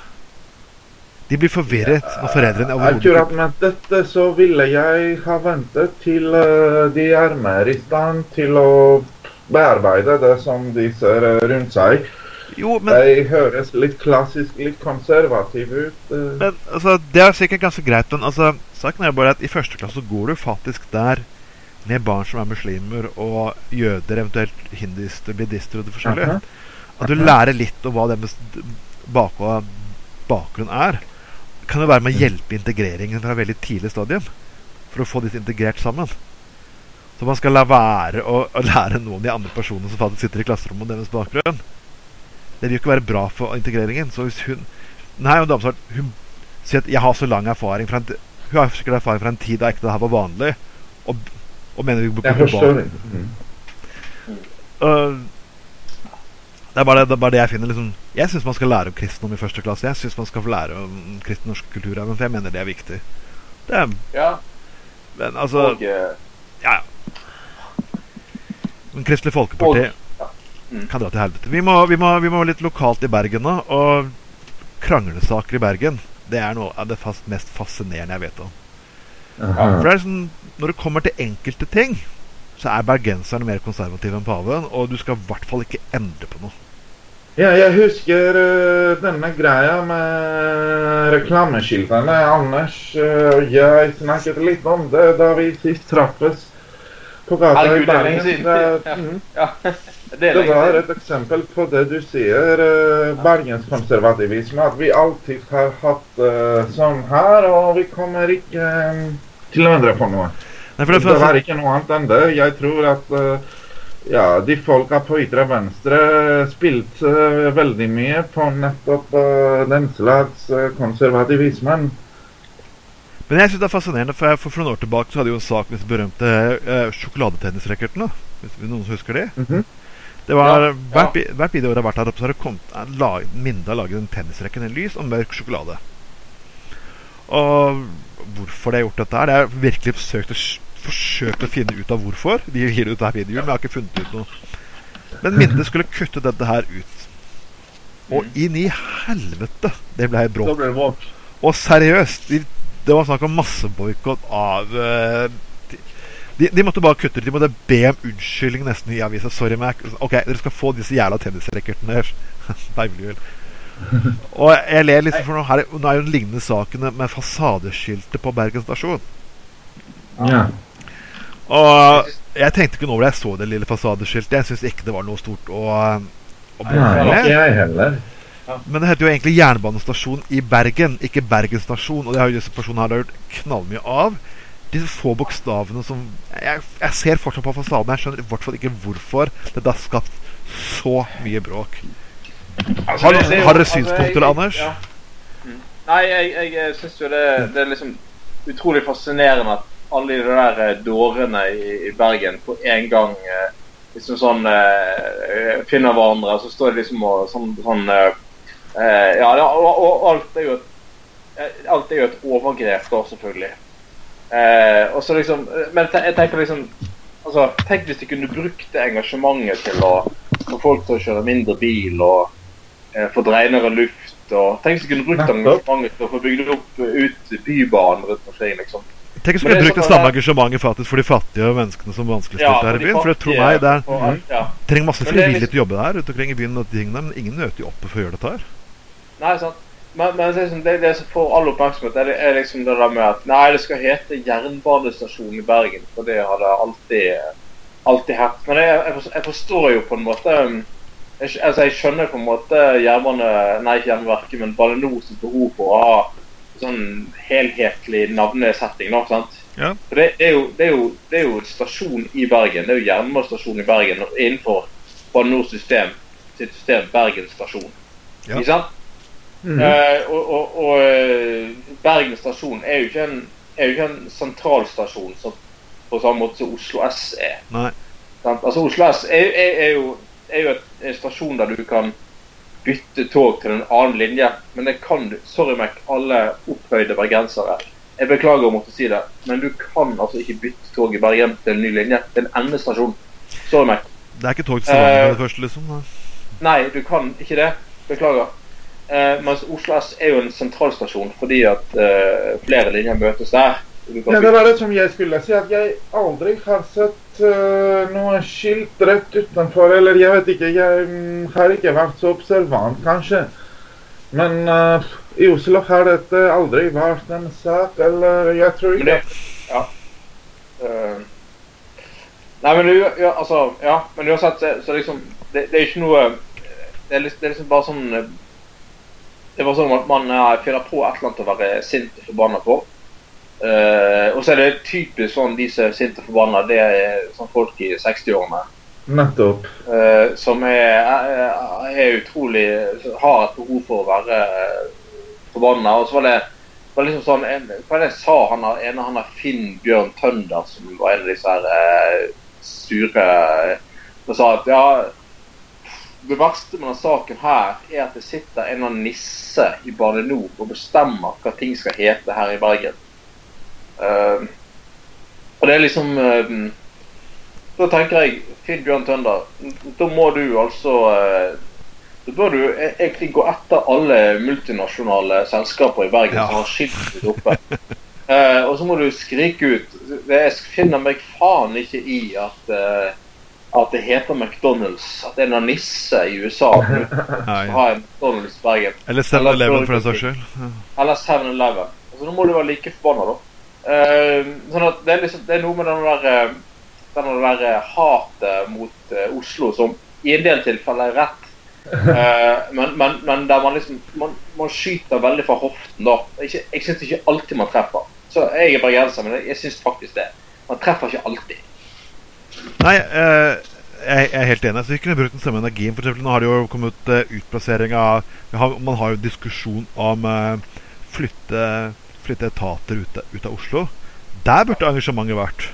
De blir forvirret når foreldrene Akkurat med dette så ville jeg ha ventet til eh, de er mer i stand til å bearbeide det som de ser eh, rundt seg. Jo, men De høres litt klassisk, litt konservative ut. eh. Men altså, Det er sikkert ganske greit, men altså, saken er bare at i første klasse så går du faktisk der med barn som er muslimer, og jøder, eventuelt hinduister, buddhister og det forskjellige. Aha. At du lærer litt om hva deres bakgrunn, er. Kan jo være med å hjelpe integreringen fra veldig tidlig stadium. For å få disse integrert sammen. Så man skal la være å, å lære noen av de andre personene som faktisk sitter i klasserommet om deres bakgrunn. Det vil jo ikke være bra for integreringen. Så hvis hun Hun damesvart hun sier at 'jeg har så lang erfaring fra en, Hun har sikkert erfaring fra en tid da ikke det her var vanlig. Og, og mener vi burde barn- det. Mhm. Øh, det, er bare det, det er bare det jeg finner. Liksom, jeg syns man skal lære om kristendom i første klasse. Jeg syns man skal få lære om kristen norsk kultur, for jeg mener det er viktig. Det er, ja, men altså og eh, Ja, ja. Men Kristelig Folkeparti Og-. Mm. kan dra til helvete. Vi må, vi, må, vi må litt lokalt i Bergen nå. Og kranglesaker i Bergen, det er noe av det fast, mest fascinerende jeg vet om. For det er sånn, Når det kommer til enkelte ting, så er bergenserne mer konservative enn paven. Og du skal i hvert fall ikke endre på noe. Ja, jeg husker uh, denne greia med reklameskiltene. Anders og og jeg snakket litt om det da vi sist traffes på gata i er Bergen. Det, Ja. mhm. ja, det Det var et eksempel på det du sier, eh, bergenskonservativisme. At vi alltid har hatt eh, sånn her, og vi kommer ikke eh, til å endre på noe. Nei, for det, Det var ikke noe annet enn det. Jeg tror at eh, ja, de folka på ytre venstre spilte eh, veldig mye på nettopp eh, den slags konservativismen. Men jeg synes det er fascinerende, for, jeg, for, noen år tilbake så hadde jo en sak med disse berømte eh, sjokoladetennisracketene. Hvis noen husker det? Mhm. Det var Ja, Hvert, bi- hvert år jeg har vært her så har det kommet lag- Minda har laget en tennisrekke, en lys og mørk sjokolade. Og hvorfor de har gjort dette her, det har virkelig forsøkt å, forsøkt å finne ut av hvorfor. De gir ut denne videoen, men jeg har ikke funnet ut noe. Men Minde skulle kutte dette her ut. Og inn i helvete! Det ble bråk. Det. Og seriøst, de, det var snakk om masseboikott av eh, de, de, måtte bare kutte det. De måtte be om unnskyldning nesten i avisa. Sorry, Mac. Ok, dere skal få disse jævla tennisracketene. Vel. Og jeg ler liksom, for nå, her, nå er jo den lignende saken med fasadeskiltet på Bergen stasjon. Ja. Og jeg tenkte ikke noe over det jeg så det lille fasadeskiltet. Jeg syns ikke det var noe stort å, å Nei, jeg heller. Men det heter jo egentlig Jernbanestasjon i Bergen, ikke Bergen stasjon. Og det har jo disse personene her gjort knallmye av. disse få bokstavene som jeg, jeg ser fortsatt på fasaden. Jeg skjønner i hvert fall ikke hvorfor dette har skapt så mye bråk. Altså, Har- det- det har dere altså, synspunkter, altså, Anders? Ja. Mm. Nei, jeg, jeg, jeg syns jo det, det er liksom utrolig fascinerende at alle de der eh, dårene i, i Bergen på en gang eh, liksom sånn eh, finner hverandre, og så står de liksom og sånn, sånn eh, eh, Ja, det, og, og alt er jo et eh, Alt er jo et overgrep, da, selvfølgelig. Eh, og så liksom Men jeg tenker liksom Altså, Tenk hvis de kunne brukt det engasjementet til å få folk til å kjøre mindre bil og eh, få renere luft. og Tenk hvis de kunne brukt Nettopp. engasjementet til å få bygd opp eh, ut bybanen rundt omkring. liksom. Tenk hvis vi kunne brukt det sånn samme engasjementet faktisk for de fattige menneskene som vanskeligstilte Ja, her i byen. For jeg tror meg, det er, og alt, ja. trenger masse frivillige liksom- til å jobbe der rundt omkring i byen, og tingene, men ingen nøter jo opp for å gjøre dette her. Nei, sant. Men, men det, liksom, det, det som får all oppmerksomhet, er, er liksom det der med at nei, det skal hete jernbanestasjon i Bergen. For det har det alltid, alltid hett. Men jeg, jeg, forstår, jo på en måte um, jeg, altså, jeg skjønner på en måte jernbane, nei ikke Jernbaneverket, men Bane NORs behov for å ha sånn helhetlig navnesetting. nå, sant? Ja. For det, er jo, det, er jo, det er jo stasjon i Bergen. Det er jo jernbanestasjon i Bergen innenfor Bane NORs system sitt system Bergen stasjon. Ja. Ikke sant? Mhm. Eh, og og, og eh, Bergen stasjon er jo ikke en, er jo ikke en sentralstasjon som, på samme måte som Oslo S er. Nei. Altså Oslo S er, er, er jo, er jo et, en stasjon der du kan bytte tog til en annen linje. Men det kan du. Sorry, Mac, alle opphøyde bergensere. Jeg beklager å måtte si det, men du kan altså ikke bytte tog i Bergen til en ny linje. Det er en endestasjon. Sorry, Mac. Det er ikke tog til Stavanger Eh, med det første, liksom. Nei. Nei, du kan ikke det. Beklager. Eh, mens Oslo S er jo en sentralstasjon fordi at eh, flere linjer møtes der. Ja, det var det som jeg skulle si, at jeg aldri har sett uh, noe skilt rett utenfor. Eller jeg vet ikke, jeg mm, har ikke vært så observant, kanskje. Men uh, i Oslo har dette aldri vært en sak, eller jeg tror ikke det Ja. Uh, nei, men du, ja, altså Ja, men uansett, så, så liksom det, det er ikke noe Det er, liksom, det er liksom bare sånn eh, Det var sånn at man eh, finner på et eller annet å være sint og forbanna på. Uh, og så er det typisk sånn de som er sinte og forbanna, det er sånn folk i 60-årene. Nettopp. Uh, som er, er, er utrolig Har et behov for å være eh, forbanna. Og så var det, var liksom sånn en, Hva er det jeg sa han av han har Finn Bjørn Tønder, som var en av disse her uh, sure Som sa at ja det verste med denne saken her er at det sitter en annen nisse i Bane NOR og bestemmer hva ting skal hete her i Bergen. Uh, og det er liksom uh, Da tenker jeg, Finn Bjørn Tønder, da må du altså uh, Da bør du e- egentlig gå etter alle multinasjonale selskaper i Bergen Ja. som har skiltet ditt oppe. Eh, og så må du skrike ut Jeg finner meg faen ikke i at eh, at det heter McDonald's. At det er en nisse i USA som har en McDonald's Bergen. Eller 7-Eleven, for den saks skyld. Eller 7-Eleven. Altså, nå må du være like forbanna, da. Uh, sånn at det er, liksom, det er noe med den der, eh, den der eh, hatet mot uh, Oslo som i en del tilfeller er rett. Uh, men, men, men der man liksom man, man skyter veldig fra hoften, da. Ikke, jeg syns ikke alltid man treffer. Så Jeg er bergenser, men jeg, jeg syns faktisk det. Man treffer ikke alltid. Nei, uh, jeg, jeg er helt enig. Så vi kunne brukt den samme energien. For eksempel, nå har det jo kommet uh, utplassering av har, Man har jo diskusjon om uh, flytte, flytte etater ut, ut av Oslo. Der burde engasjementet vært.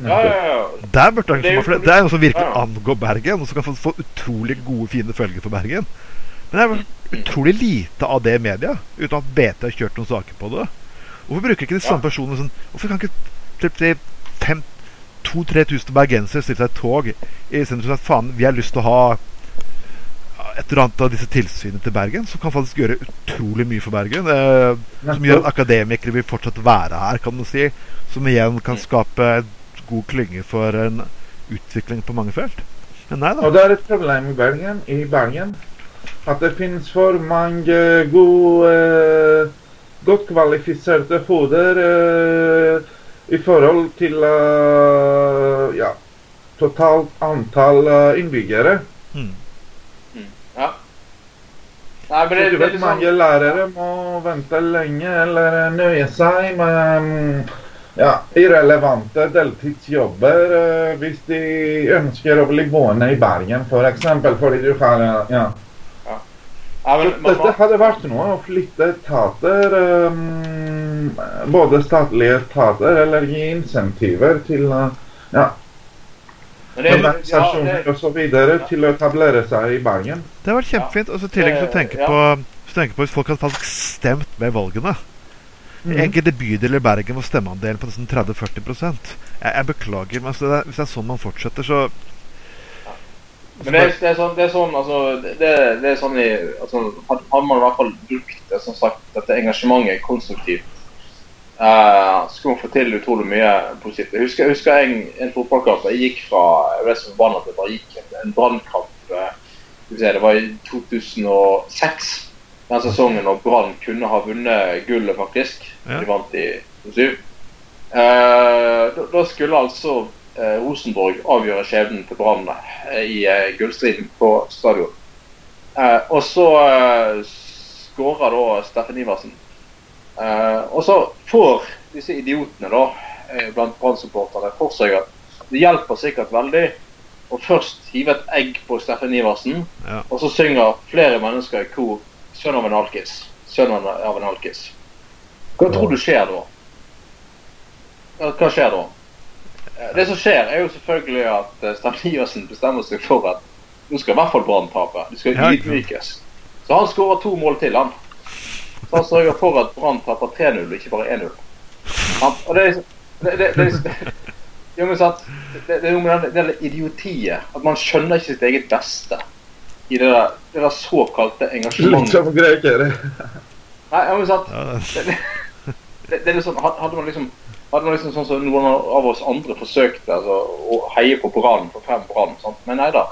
Ja, ja, ja. Der burde engasjementet, for det, det er noe som virkelig Ja. angår Bergen, og som kan få, få utrolig gode, fine følger for Bergen. Men det er utrolig lite av det i media, uten at BT har kjørt noen saker på det. Hvorfor bruker ikke de samme personene sånn Hvorfor kan ikke typ, de fem 2000-3000 bergensere stiller seg i et tog i stedet for at faen, vi har lyst til å ha et eller annet av disse tilsynene til Bergen, som kan faktisk gjøre utrolig mye for Bergen. Eh, som gjør at akademikere vil fortsatt være her, kan du si. Som igjen kan skape god klynge for en utvikling på mange felt. Men nei da. Og det er et problem i Bergen, i Bergen at det finnes for mange gode, godt kvalifiserte hoder eh, i forhold til uh, ja, totalt antall uh, innbyggere. Mm. ja. Nei, men det, du det vet liksom mange lærere må vente lenge eller nøye seg med mm, ja, irrelevante deltidsjobber uh, hvis de ønsker å bli boende i Bergen, f.eks. For fordi du har eh, ja. Ja, men, man, Dette hadde vært noe å flytte etater, um, både statlige etater, eller gi insentiver til uh, ja, det, ja, organisasjoner det, til å etablere seg i Bergen. Det har vært kjempefint. Og så i tillegg så tenke på hvis tenke på hvis folk hadde faktisk stemt med valgene. Mm Mhm. enkelte bydeler i Bergen var stemmeandelen på nesten 30-40 jeg, jeg beklager, men altså, det er, hvis det er sånn man fortsetter, så Men det er, det er sånn, det er sånn altså, det, det er sånn i, altså, Har man i hvert fall brukt som sagt, dette engasjementet konstruktivt, eh, så skulle man få til utrolig mye positivt. Jeg husker, jeg husker en, en fotballkamp. Jeg gikk fra jeg ble så forbanna at bare gikk en, en brannkamp. se, det var i 2006, den sesongen når Brann kunne ha vunnet gullet, faktisk. Ja. De vant i 2007. Eh, da, da skulle altså Rosenborg avgjøre skjebnen til Brann eh, i eh, gullstriden på stadion. Eh, og så eh, skårer da Steffen Iversen. Eh, og så får disse idiotene da, eh, blant Brann-supporterne for seg at det hjelper sikkert veldig å først hive et egg på Steffen Iversen, Ja. og så synger flere mennesker i kor 'Sønn av en alkis'. Sønn av en- alkis. Hva tror du skjer da? Hva skjer da? Eh, Det som skjer, er jo selvfølgelig at eh, Iversen bestemmer seg for at nå skal i hvert fall Brann tape. De skal ydmykes. Så han skårer to mål til, han. Så han sørger for at Brann taper 3-0, og ikke bare 1-0. Og det er det, det, det, jo, men sant? Det, det er noe med den, delen idiotiet. At man skjønner ikke sitt eget beste i det der, det der såkalte Litt engasjementet. som grekere. Nei, ja, men sant? det- det, det, det, er sånn, had- hadde man liksom hadde man liksom sånn som noen av oss andre forsøkte altså, å heie på Brann, for frem Brann. Men nei da.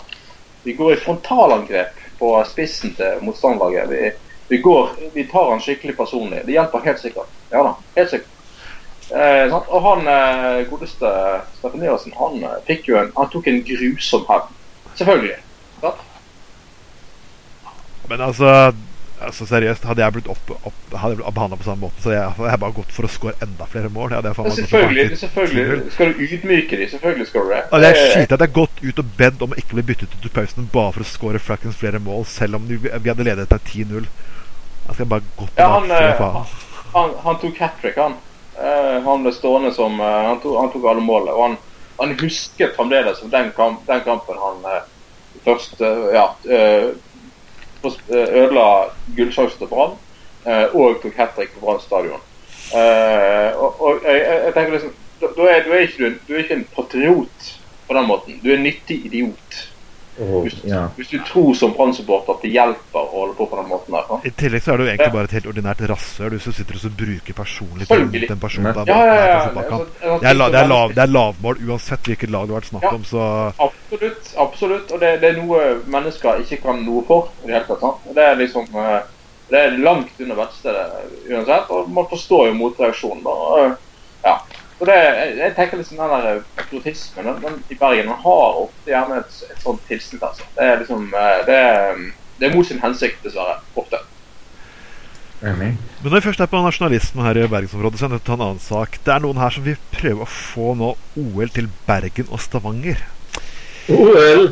Vi går i frontalangrep på spissen til motstanderlaget. Vi, vi, går, vi tar han skikkelig personlig. Det hjelper helt sikkert. Ja da, helt sikkert. Eh? Og han eh, godeste Steffen Iversen, han, eh, jo en, han tok en grusom hevn. Selvfølgelig. Sant? Men altså, altså seriøst, hadde jeg blitt opp, behandla på samme måte, så jeg, hadde jeg bare gått for å score enda flere mål. Gått selvfølgelig, selvfølgelig skal du ydmyke dem. Selvfølgelig skal du det. Altså, det er Eh, at jeg har gått ut og bedt om å ikke bli byttet ut i pausen bare for å score fuckings flere mål, selv om vi vi hadde ledet til 10-0. Jeg skal bare gått Ja, han, for eh, faen. han, han tok hat trick, han. Uh, han ble stående som uh, han, tok, han tok alle målene. Og han, han husket fremdeles den, kamp, den kampen han uh, først ja, ødela gullsjansen til Brann, eh, og tok hat trick på Brann stadion. Eh, og, jeg, tenker liksom da, er, du, er ikke, ikke en patriot på den måten. Du er en nyttig idiot. Hvis, ja. hvis du tror som Brann-supporter at det hjelper å holde på på den måten der. I tillegg så er du egentlig bare et helt ordinært rasshøl du som sitter og bruker personlig til den personen Ja, der Ja, ja, ja. altså, Det er, la, det, er lav, det er lavmål uansett hvilket lag det har vært snakk om, så Absolutt. absolutt, Og det, det er noe mennesker ikke kan noe for. i Det hele tatt, sant? Det er liksom eh, Det er langt under verkstedet uansett. Og man forstår jo motreaksjonen. da. Og, Så det, jeg, tenker liksom den der patriotismen den, den, i Bergen den har ofte gjerne et, et sånt tilsnitt. altså. Det er liksom eh, det er, det er mot sin hensikt, dessverre. Ofte. Enig. Men når vi først er på nasjonalisme her i bergensområdet, så er jeg nødt til å ta en annen sak. Det er noen her som vil prøve å få nå OL til Bergen og Stavanger. OL!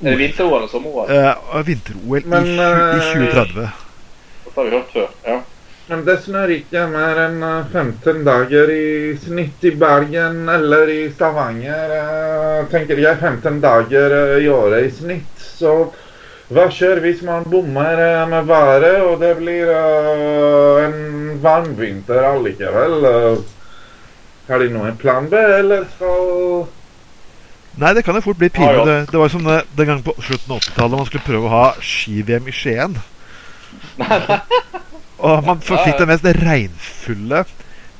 Er det vinter-OL og sommer-OL? Eh, Vinter-OL i, i eh, 2030. Dette har vi hørt før. ja. Men det snør ikke mer enn eh, 15 dager i snitt i Bergen eller i Stavanger. eh, tenker jeg 15 dager eh, i året i snitt. Så hva skjer hvis man bommer eh, med været og det blir eh, en varm vinter allikevel? Eh, har de noen plan B, eller skal Nei, det kan jo fort bli pinlig. ja. Det, det var jo som det, den gangen på slutten av 80-tallet man skulle prøve å ha ski-VM i Skien. Og man fikk den mest regnfulle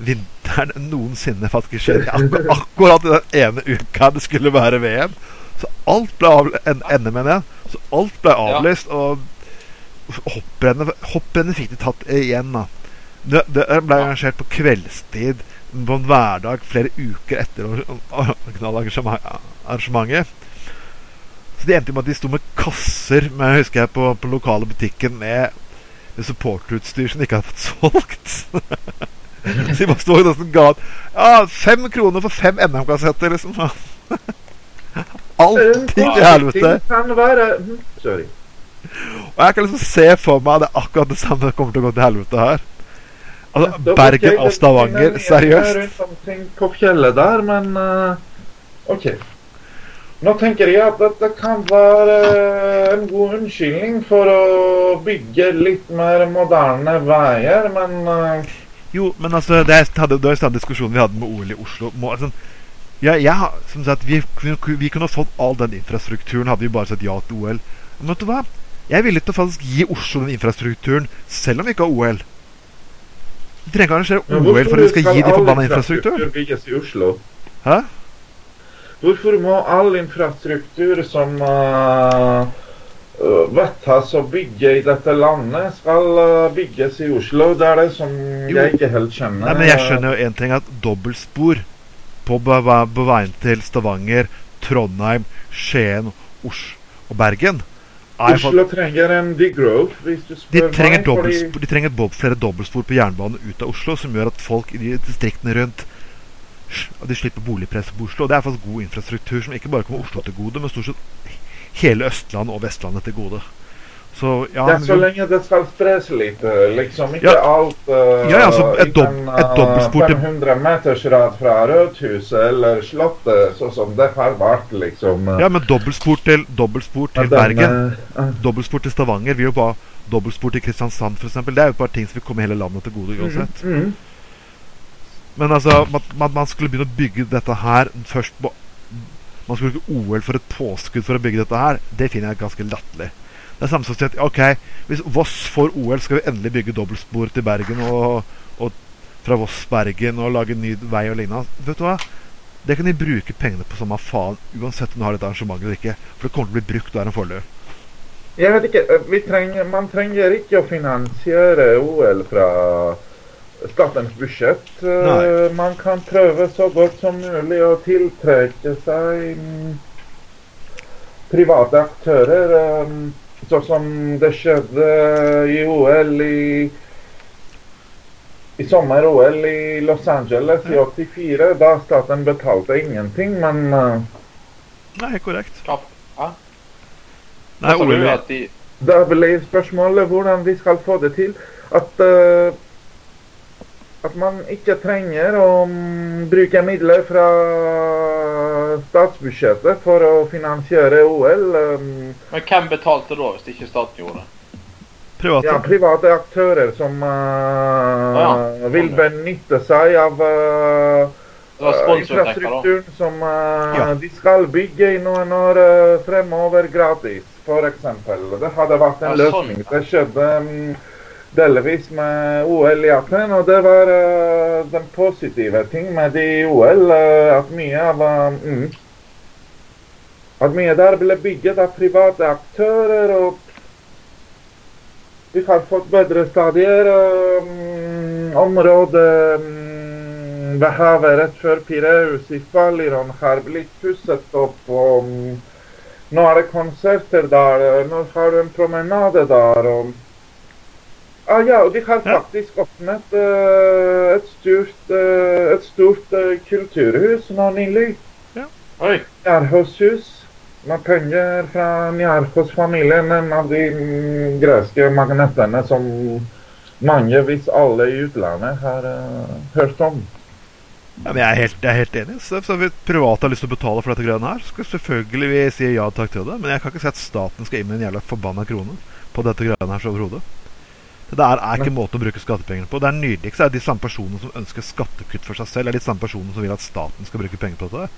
vinteren noensinne faktisk. Akkur akkurat i den ene uka det skulle være VM. Så alt ble av, en, NM, mener jeg. Så alt ble avlyst, og hopprennet, fikk de tatt igjen, da. Det, det ble arrangert på kveldstid på en hverdag flere uker etter originalarrangementet. Så det endte med at de sto med kasser med, husker jeg, på, på lokale butikken med supporterutstyr som de ikke hadde fått solgt. Så de bare sto og ga Ja, fem kroner for fem NM-kassetter, liksom. Alt i helvete. Hm, Sorry. Og jeg kan liksom se for meg at det er akkurat det samme kommer til å gå til helvete her. Altså, Bergen og Stavanger, er seriøst. Rundt omkring Koppfjellet der, men eh, OK. Nå tenker jeg at dette kan være en god unnskyldning for å bygge litt mer moderne veier, men eh, Jo, men altså, det er, jo samme diskusjonen vi hadde med OL i Oslo. Må, altså, ja, jeg, som sagt, vi, vi, kunne fått all den infrastrukturen hadde vi bare sagt ja til OL. Men vet du hva? Jeg er villig til å faktisk gi Oslo den infrastrukturen, selv om vi ikke har OL. Vi trenger ikke arrangere OL for at vi skal gi de all forbanna infrastrukturen. infrastruktur bygges i Oslo? Hæ? Hvorfor må all infrastruktur som uh, uh, vedtas å bygge i dette landet, skal uh, bygges i Oslo? Det er det som Jo. jeg ikke helt skjønner. Nei, men jeg skjønner jo en ting at dobbeltspor på, på veien til Stavanger, Trondheim, Skien, Oslo og Bergen er Oslo trenger en degrowth, hvis du de spør trenger, meg. Fordi... de trenger flere dobbeltspor på jernbanen ut av Oslo, som gjør at folk i distriktene rundt at de slipper boligpress på Oslo. Og det er faktisk god infrastruktur som ikke bare kommer Oslo til gode, men stort sett hele Østlandet og Vestlandet til gode. Så ja, det er så lenge det skal spres litt, uh, liksom. Ikke Ja. alt uh, Ja, ja, så et dob- dobbeltspor til- 500 meters rad fra Rødhuset eller Slottet, sånn som det har vært, liksom. uh, ja, men dobbeltspor til, dobbeltspor til Bergen uh, uh, Dobbeltspor til Stavanger vi jo bare Dobbeltspor til Kristiansand eksempel, Det er jo bare ting som vil komme hele landet til gode uansett. mm, mm. Men altså, man, man, skulle begynne å bygge dette her først på Man skulle ikke OL for et påskudd for å bygge dette her. Det finner jeg ganske latterlig. Det er samme som å si at ok, hvis Voss får OL, skal vi endelig bygge dobbeltspor til Bergen og, og fra Voss-Bergen og lage ny vei og lignende. Vet du hva? Det kan de bruke pengene på samme faen, uansett om du har dette arrangementet eller ikke. For det kommer til å bli brukt og er en fordel. Jeg vet ikke, vi trenger, Man trenger ikke å finansiere OL fra statens budsjett. Uh, Nei. Man kan prøve så godt som mulig å tiltrekke seg mm, private aktører. Um, sånn som det skjedde i OL i i sommer-OL i Los Angeles i 84, da staten betalte ingenting, men uh, Nei, korrekt. Ja? Nei, Sa du OL, at de da blir spørsmålet hvordan vi skal få det til. At, uh, at man ikke trenger å mm, bruke midler fra statsbudsjettet for å finansiere OL. Um, Men hvem betalte da, hvis ikke staten gjorde det? private. ja, private aktører som uh, Ja. vil benytte seg av uh, infrastrukturen som uh, Ja. de skal bygge i noen år uh, fremover gratis, f.eks. Det hadde vært en Ja, sånn, løsning. ja. Det skjedde um, delvis med OL i Aten, og det var uh, den positive ting med de OL. Uh, at mye av uh, mm, At mye der ble bygget av private aktører. og vi har fått bedre stadier. Um, området um, ved havet rett før Pireus i Faliron har blitt pusset opp. og um, Nå er det konserter der. Nå har du en promenade der. og Ah, ja, og de har faktisk åpnet uh, et stort, uh, et stort uh, kulturhus nå nylig. Oi! Njærhushus. Med penger fra Njarhos-familien, en av de mm, greske magnettene som mange, hvis alle i utlandet, har hørt om. Ja, men jeg, er helt, jeg er helt enig. Så, så Hvis private har lyst til å betale for dette greiene her, skal selvfølgelig vi si ja takk til det. Men jeg kan ikke si at staten skal inn med en jævla forbanna krone på dette greiene her så overhodet. Det der er ikke en måte å bruke skattepenger på. Det er nydeligst er de samme personene som ønsker skattekutt for seg selv, er de samme personene som vil at staten skal bruke penger på dette.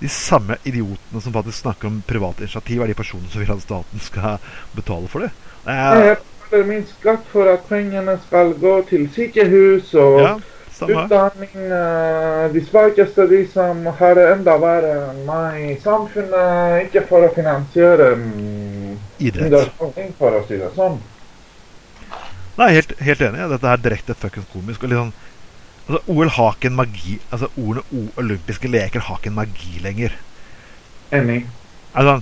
De samme idiotene som faktisk snakker om private initiativ, er de personene som vil at staten skal betale for det. Jeg betaler min skatt for at pengene skal gå til sykehus og ja, utdanning. eh, De svakeste, de som har enda verre enn meg i samfunnet. Ikke for å finansiere mm, Idrett. for å si det sånn. Nei, helt, helt enig. Dette er direkte fuckings komisk. Og sånn Altså, OL har ikke en magi Altså, ordene o olympiske leker har ikke en magi lenger. Enig. Altså,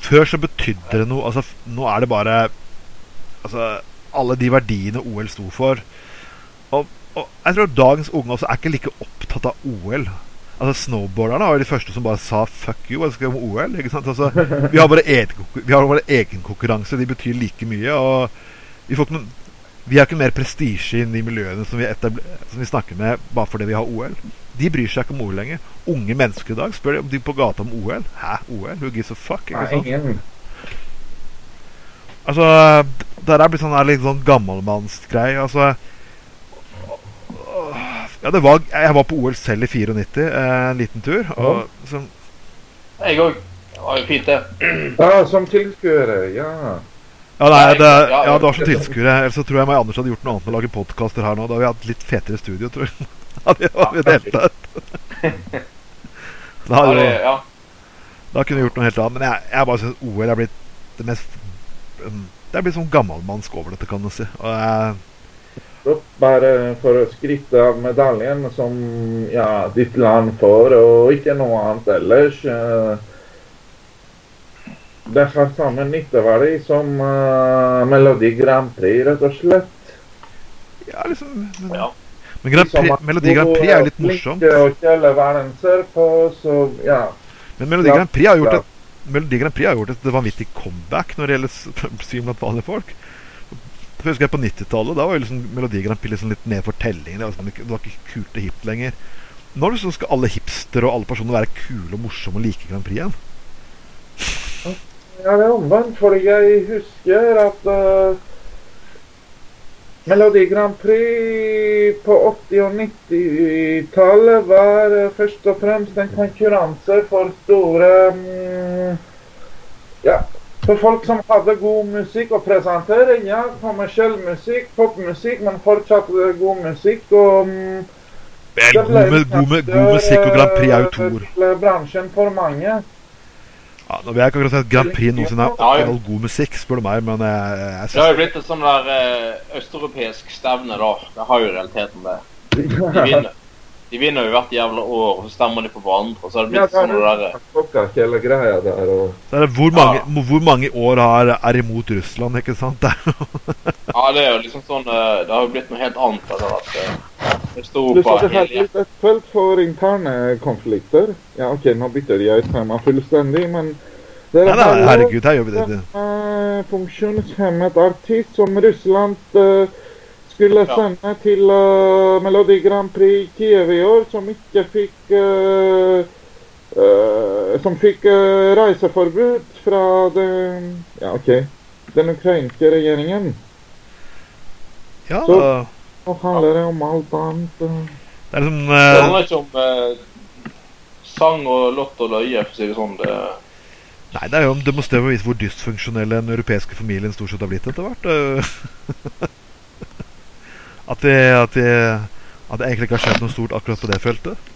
før så betydde det noe Altså, nå er det bare Altså, alle de verdiene OL sto for. Og og jeg tror dagens unge også er ikke like opptatt av OL. Altså Snowboarderne var de første som bare sa 'fuck you', og skrev om OL? ikke sant? Altså, vi har bare egenkonkurranse. vi har våre egen konkurranse, de betyr like mye. og Vi får ikke noen vi har ikke mer prestisje inn i miljøene som vi, som vi, snakker med bare fordi vi har OL. De bryr seg ikke om OL lenger. Unge mennesker i dag spør de om de på gata om OL. Hæ, OL? Who gives a fuck? Ikke sant? Altså, det er blitt sånn, litt sånn gammelmannsgreie. Altså ja, det var, jeg var på OL selv i 94, eh, en liten tur. Og, som, jeg òg. Det var jo fint, det. Ja, som tilskuere. Ja. Ja, nei, det, ja, det var som tilskuere. Ellers så tror jeg meg Anders hadde gjort noe annet med å lage podkaster her nå. Da hadde vi hatt litt fetere studio, tror jeg. Hadde vi delt ut. Da, hadde, ja, da kunne vi gjort noe helt annet. Men jeg, jeg bare syns OL er blitt det mest um, Det er blitt sånn gammelmannsk over dette, kan du si. Og jeg bare for å skryte av medaljen som ja, ditt land får, og ikke noe annet ellers. Eh, det har samme nytteverdi som uh, Melodi Grand Prix, rett og slett. Ja, liksom Men, ja. men Grand Prix, Melodi Grand Prix er jo litt morsomt. På, så ja. Men Melodi Grand Prix har gjort et Melodi Grand Prix har gjort et vanvittig comeback når det gjelder syn blant vanlige folk. Jeg husker jeg På 90-tallet da var jo liksom Melodi Grand Prix liksom litt ned for tellingen. Det var, liksom, det var ikke kult og hipt lenger. Nå liksom skal alle hipster og alle personer være kule og morsomme og like Grand Prix igjen. Ja, det er omvendt, fordi jeg husker at uh, Melodi Grand Prix på 80- og 90-tallet var uh, først og fremst en konkurranse for store um, Ja, for folk som hadde god musikk å presentere. Ja, kommersiell musikk, popmusikk, men fortsatt god musikk. og... Um, det ble god, god, god, god musikk og Grand Prix er jo to ord. bransjen for mange. Ja, nå vil jeg ikke akkurat si at Grand Prix noensinne er all god musikk, spør du meg, men jeg, jeg synes... Det har jo blitt et sånn der uh, østeuropeisk stevne, da. Det har jo realiteten det. De vinner. De vinner jo hvert jævla år, og så stemmer de på hverandre. Og så har det blitt ja, sånn noe der, og... Så er det hvor mange, ja. hvor mange år har, er imot Russland, ikke sant? ja, det er jo liksom sånn eh, Det har jo blitt noe helt annet etter at eh, det sto på et felt for interne konflikter. Ja, OK, nå bytter jeg tema fullstendig, men dere ja, herregud, her gjør vi det. En uh, funksjonshemmet artist som Russland uh, skulle sende til uh, Melodi Grand Prix Kiev i år, som ikke fikk uh, uh, Som fikk reiseforbud fra den Ja, OK. Den ukrainske regjeringen. Ja, Så nå handler det om alt annet. Det er liksom Det handler ikke om sang og lott og løye, for å si det sånn. det Nei, det er jo om demonstrere å vise hvor dysfunksjonell den europeiske familien stort sett har blitt etter hvert. At det, at, det, at det egentlig ikke har skjedd noe stort akkurat på det feltet.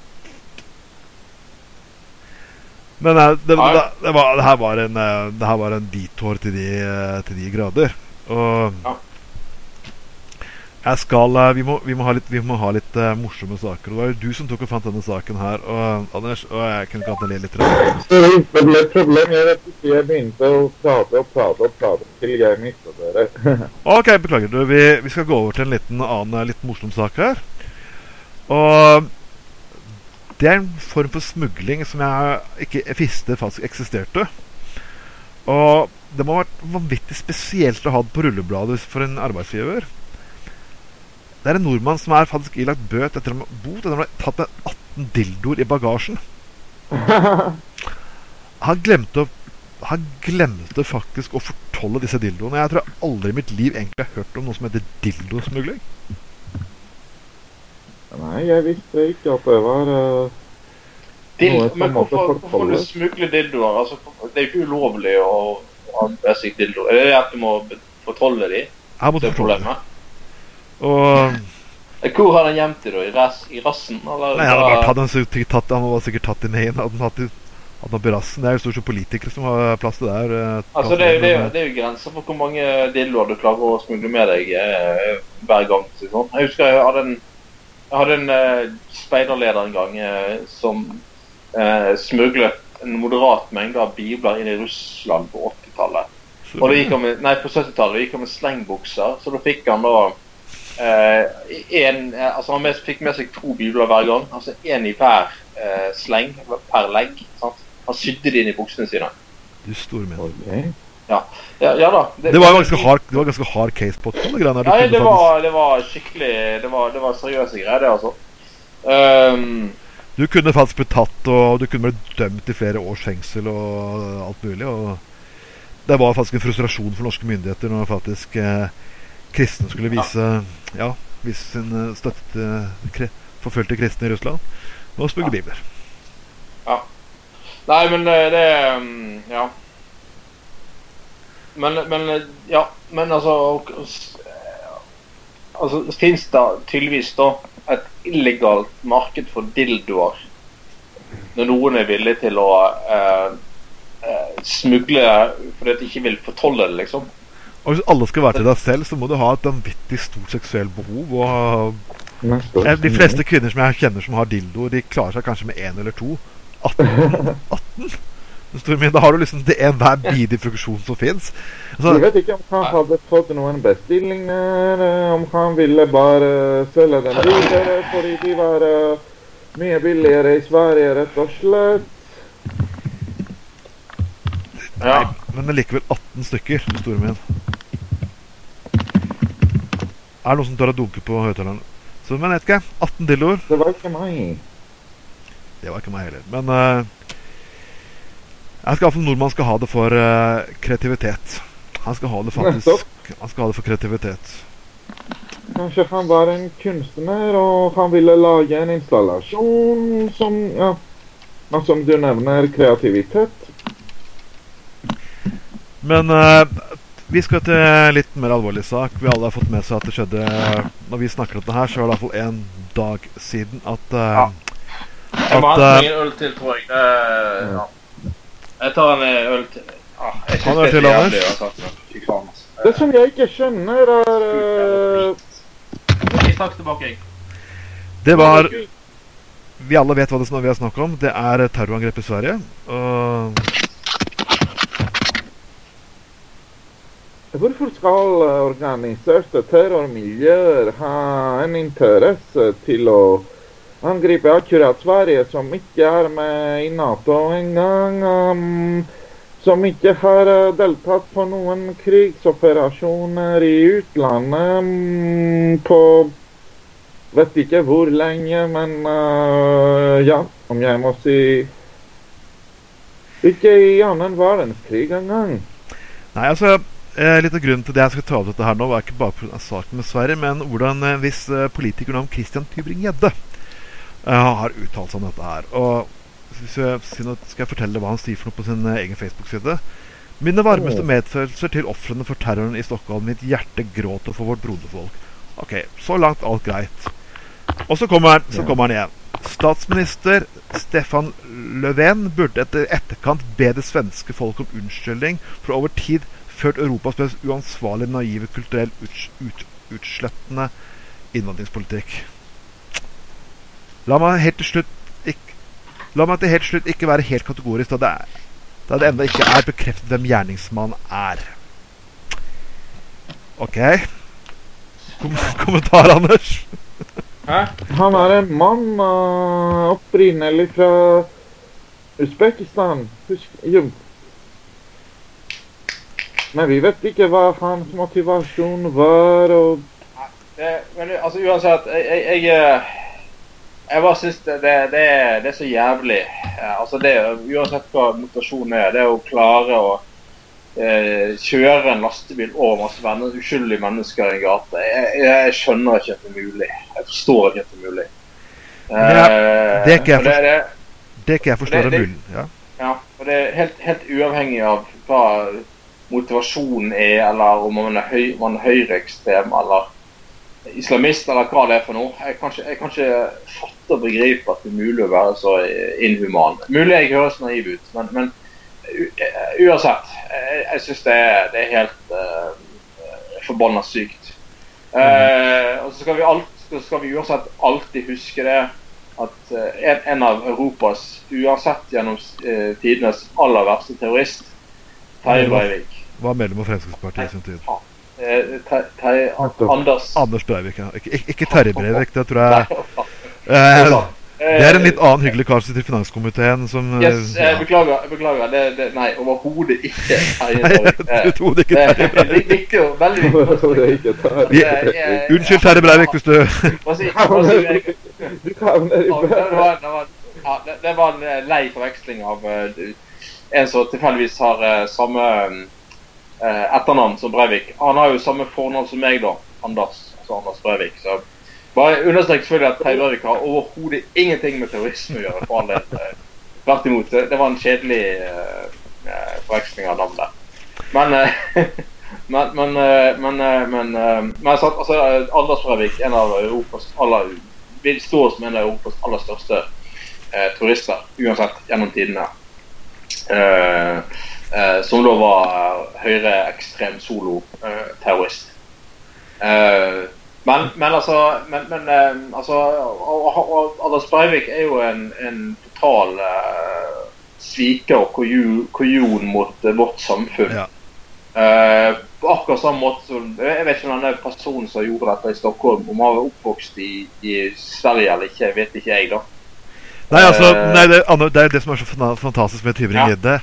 Men det, det, det, var, det her var en, eh, det her var en detour til de, eh, til de grader. Og ja. Jeg skal, eh, vi, må, vi, må, ha litt, vi må ha litt uh, morsomme saker. Og Det var jo du som tok og fant denne saken her. Og Anders, og jeg kunne ikke hatt le litt. Det ble et problem. Jeg vet jeg begynte å prate og prate og prate til jeg mista dere. ok, beklager. Du, vi, vi, skal gå over til en liten annen litt morsom sak her. Og det er en form for smugling som jeg ikke visste faktisk eksisterte. Og det må ha vært vanvittig spesielt å ha det på rullebladet for en arbeidsgiver. Det er en nordmann som er faktisk ilagt bøt etter å bot etter å ha tatt med 18 dildoer i bagasjen. Han glemte, han glemte faktisk å fortolle disse dildoene. Jeg tror jeg aldri i mitt liv egentlig har hørt om noe som heter dildosmugling. Nei, jeg visste ikke at det var uh, Dild, Men hvorfor, hvorfor du smugle dildoer? Altså, det er jo ikke ulovlig å ha med seg dildoer. Er det at du må fortolle dem? Jeg måtte fortolle dem. Og Hvor har han gjemt det, da? I, ras, i rassen? Eller? Nei, han, har tatt, han, sikkert tatt, han var sikkert tatt i main. Hadde han hatt hadde på rassen. Det er jo stort sett politikere som har plass til det her. Eh, altså, det, det, det, er jo grenser for hvor mange dildoer du klarer å smugle med deg eh, hver gang. Sånn. Jeg husker jeg hadde en, jeg hadde en eh, speiderleder en gang eh, som eh, smuglet en moderat mengde av bibler inn i Russland på 80-tallet. Og det gikk han med, nei, på 70-tallet gikk han med slengbukser, så da fikk han da eh, en, eh, altså Han fikk med seg to bibler hver gang. altså Én i hver eh, sleng, per legg. sant? Han sydde det inn i buksene sine. Du store min. Okay. Ja, ja da. Det var ganske hard, det var ganske hard case på sånne greier. Nei, det faktisk- var, det var skikkelig Det var, det var seriøse greier, det, altså. Um, Du kunne faktisk blitt tatt, og du kunne blitt dømt i flere års fengsel og alt mulig. og Det var faktisk en frustrasjon for norske myndigheter når faktisk eh, kristne skulle vise ja, vise sin eh, støtte til kre forfulgte kristne i Russland. Og spugge Ja. bibler. Nei, men eh, det um, Ja. Men, men eh, Ja, men altså eh, Altså, fins det tydeligvis da et illegalt marked for dildoer. Når noen er villig til å eh, eh, smugle fordi de ikke vil fortolle det, liksom. Og hvis alle skal være til deg selv, så må du ha et vanvittig stort seksuelt behov. Og eh, de fleste kvinner som jeg kjenner som har dildo, de klarer seg kanskje med én eller to. 18? 18? Forstår du min? Da har du liksom det enhver bidige funksjon som fins. Jeg vet ikke om han hadde fått noen bestillinger, eh, om han ville bare selge den videre fordi de var eh, mye billigere i Sverige, rett og slett. Ja. Men det likevel 18 stykker, store min. Er det noen som tør å dunke på høyttaleren? Så, men vet ikke. 18 dildoer. Det var ikke meg. Det var ikke meg heller. Men uh, jeg skal iallfall nordmann skal ha det for uh, kreativitet. Han skal ha det faktisk Han skal ha det for kreativitet. Kanskje han var en kunstner, og han ville lage en installasjon som Ja, som du nevner, kreativitet. Men eh, vi skal til en litt mer alvorlig sak. Vi alle har fått med seg at det skjedde Når vi snakker om det her, så er det iallfall en dag siden at eh, Ja. Jeg må ha eh, en øl til, tror jeg. Eh, ja. Jeg tar en øl til. Ah, jeg Ta en øl det er til, Anders. faen, altså. Det som jeg ikke skjønner, er uh, Jeg tilbake, jeg. Det var Vi alle vet hva det er vi har snakket om. Det er terrorangrep i Sverige. Og Hvorfor skal eh, organiserte terrormiljøer ha en interesse til å angripe akkurat Sverige, som ikke er med i Nato engang? Um, som ikke har eh, deltatt på noen krigsoperasjoner i utlandet um, på Vet ikke hvor lenge, men uh, ja, om jeg må si Ikke i annen verdenskrig engang. Nei, altså eh, Litt av grunnen til det jeg skal ta opp dette her nå, var ikke bare på saken med Sverige, men hvordan en viss eh, politiker navn Christian Tybring-Gjedde eh, har uttalt seg om dette her. Og hvis jeg, skal jeg fortelle hva han sier for noe på sin eh, egen Facebook-side? Mine varmeste medfølelser til ofrene for terroren i Stockholm. Mitt hjerte gråter for vårt broderfolk. Ok, så langt alt greit. Og så kommer han, så kommer han igjen. Statsminister Stefan Löfven burde etter etterkant be det svenske folk om unnskyldning for over tid ført Europas mest uansvarlige, naive, kulturelt ut, ut, utslettende innvandringspolitikk. La meg helt til slutt ikke, La meg til helt slutt ikke være helt kategorisk da det, er, da det ennå ikke er bekreftet hvem gjerningsmannen er. OK. Kom kommentar, Anders? Hæ? Han er en mann uh, opprinnelig fra Usbekistan. Husk. Men vi vet ikke hva hans motivasjon var. og Det, men altså, uansett, jeg, jeg, jeg, eh, jeg bare syns det, det, det, er, det er så jævlig. Eh, Altså det, Uansett hva motivasjonen er, det å klare å eh, kjøre en lastebil over masse venner, uskyldige mennesker i en gate jeg, jeg skjønner ikke at det er mulig. Jeg forstår ikke at det er mulig. Ja, det Eh, det er ikke jeg forstår det, kan jeg forstå er mulig. Ja. ja, og det er helt, helt uavhengig av hva motivasjonen er, eller om man er, høy, man er høyreekstrem eller islamist, eller hva det er for noe. Jeg kan ikke, jeg kan ikke fatte og begripe at det er mulig å være så inhuman. Mulig jeg høres naiv ut, men, men eh, uansett. Jeg, jeg syns det, det er helt uh, forbanna sykt. Uh, og så skal vi, alt, så skal vi uansett alltid huske det at eh, en, en av Europas, uansett gjennom eh, tidenes aller verste terrorist, Terje Breivik Var medlem av Fremskrittspartiet i sin tid. Eh. Anders Anders Breivik, ja. Ikke, ikke- Terje Breivik, det tror jeg eh, Eh, Det er en litt annen hyggelig kar som sitter i finanskomiteen som eh, Yes, ja. beklager. beklager. Det, det, nei, overhodet ikke. Terje Breivik. du ikke Det Terje er Breivik. Det, det, veldig viktig. Unnskyld, Terje Breivik, hvis du havner i det, var, det, var, ja, det, det var en eh, lei forveksling av eh, en som tilfeldigvis har eh, samme eh, etternavn som Breivik. Han har jo samme fornavn som meg, da. Anders. Altså Anders Breivik. Så bare understrek selvfølgelig at Terje Breivik har overhodet ingenting med terrorisme å gjøre. for all del. Eh, Tvert imot. Det, var en kjedelig eh, forveksling av navn der. Men uh, Men, men, men, men, men altså, Anders Breivik, en av Europas aller vil stå som en av Europas aller største eh, turister, uansett, gjennom tidene. Eh, eh, som da var eh, høyreekstrem soloterrorist. Men, men altså, men, men, altså Anders Breivik er jo en, en total uh, sviker og kujon mot vårt samfunn. Ja. Uh, på akkurat samme måte som Jeg vet ikke om denne personen som gjorde dette i Stockholm, om han var oppvokst i, i Sverige eller ikke, vet ikke jeg, da. Nei, altså, Eh, nei, det, er det som er så fantastisk med Ja. Tybring-Gjedde.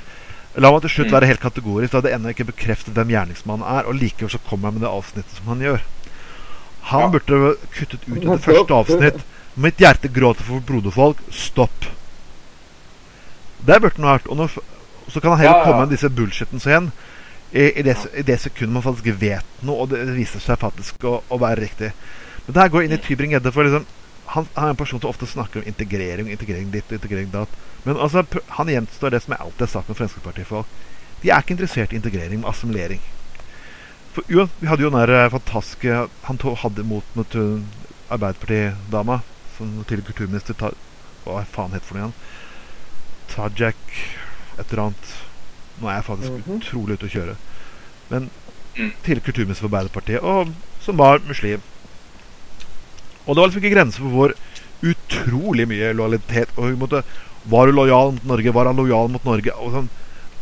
La meg til slutt Mm. være helt kategorisk. Da det ennå ikke bekreftet hvem gjerningsmannen er, og likevel så kommer han med det avsnittet som han gjør. Han burde kuttet ut det første avsnitt. Mitt hjerte gråter for broderfolk. Stopp. Det burde han ha vært. Og når, så kan han heller Ja, ja. komme med disse bullshitten igjen. I, i, det, I det sekundet man faktisk vet noe, og det viser seg faktisk å, å være riktig. Men det her går inn i Tybring-Gjedde, for liksom han, han er en person som ofte snakker om integrering, integrering ditt integrering datt. Men altså, han gjenstår det som jeg alltid har sagt med Fremskrittspartiet-folk. De er ikke interessert i integrering, men assimilering. For jo, Vi hadde jo den der eh, fantastiske Han to, hadde mot mot hun Arbeiderparti-dama som tidligere kulturminister ta, Hva faen het for noe igjen? Tajak et eller annet. Nå er jeg faktisk Mhm. utrolig ute å kjøre. Men Mm. tidligere kulturminister for Arbeiderpartiet, og som var muslim. Og det var liksom ikke grenser for hvor utrolig mye lojalitet og hun måtte, Var hun lojal mot Norge? Var han lojal mot Norge? Og sånn,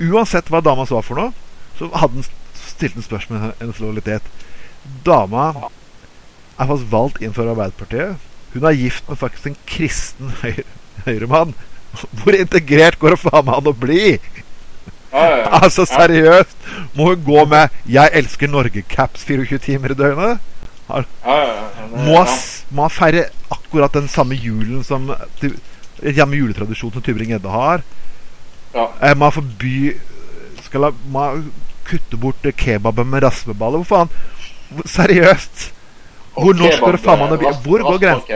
uansett hva dama sa for noe, så hadde han stilt en spørsmål om hennes lojalitet. Dama er faktisk valgt inn for Arbeiderpartiet. Hun er gift med faktisk en kristen høyre, høyremann. Hvor integrert går det faen meg an å bli? Ja, ja, ja. Altså, seriøst! Må hun gå med 'Jeg elsker Norge'-caps 24 timer i døgnet? ja, ja, ja. Må Ja. ha s- må ha feire akkurat den samme julen som samme juletradisjon som Tybring-Gjedde har? Ja. Eh, Må ha Skal man kutte bort eh, kebaben med raspeballer? Hvor faen? Seriøst! Hvor norsk skal det faen meg bli? Hvor går grensen?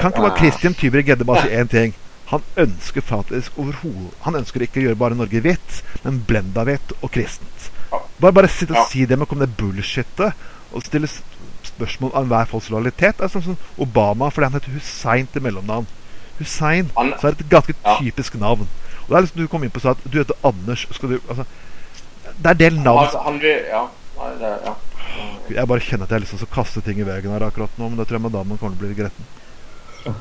Kan ikke bare Christian Tybring-Gjedde bare si én ting? Han ønsker faktisk overhodet Han ønsker ikke å gjøre bare Norge hvitt, men blenda hvitt og kristent. Bare, bare sitte og si det med å komme det bullshitet og stille spørsmål om hver folks lojalitet. Det er sånn som Obama fordi han heter Hussein til mellomnavn. Hussein Han- så er det et ganske Ja. typisk navn. Og det er liksom Du kom inn på sa at du heter Anders. Skal du, altså, det er del navn han, han vil Ja. Nei, det, ja. Jeg bare kjenner at jeg har lyst til å kaste ting i veien her akkurat nå, men da tror jeg madammen kommer til å bli gretten.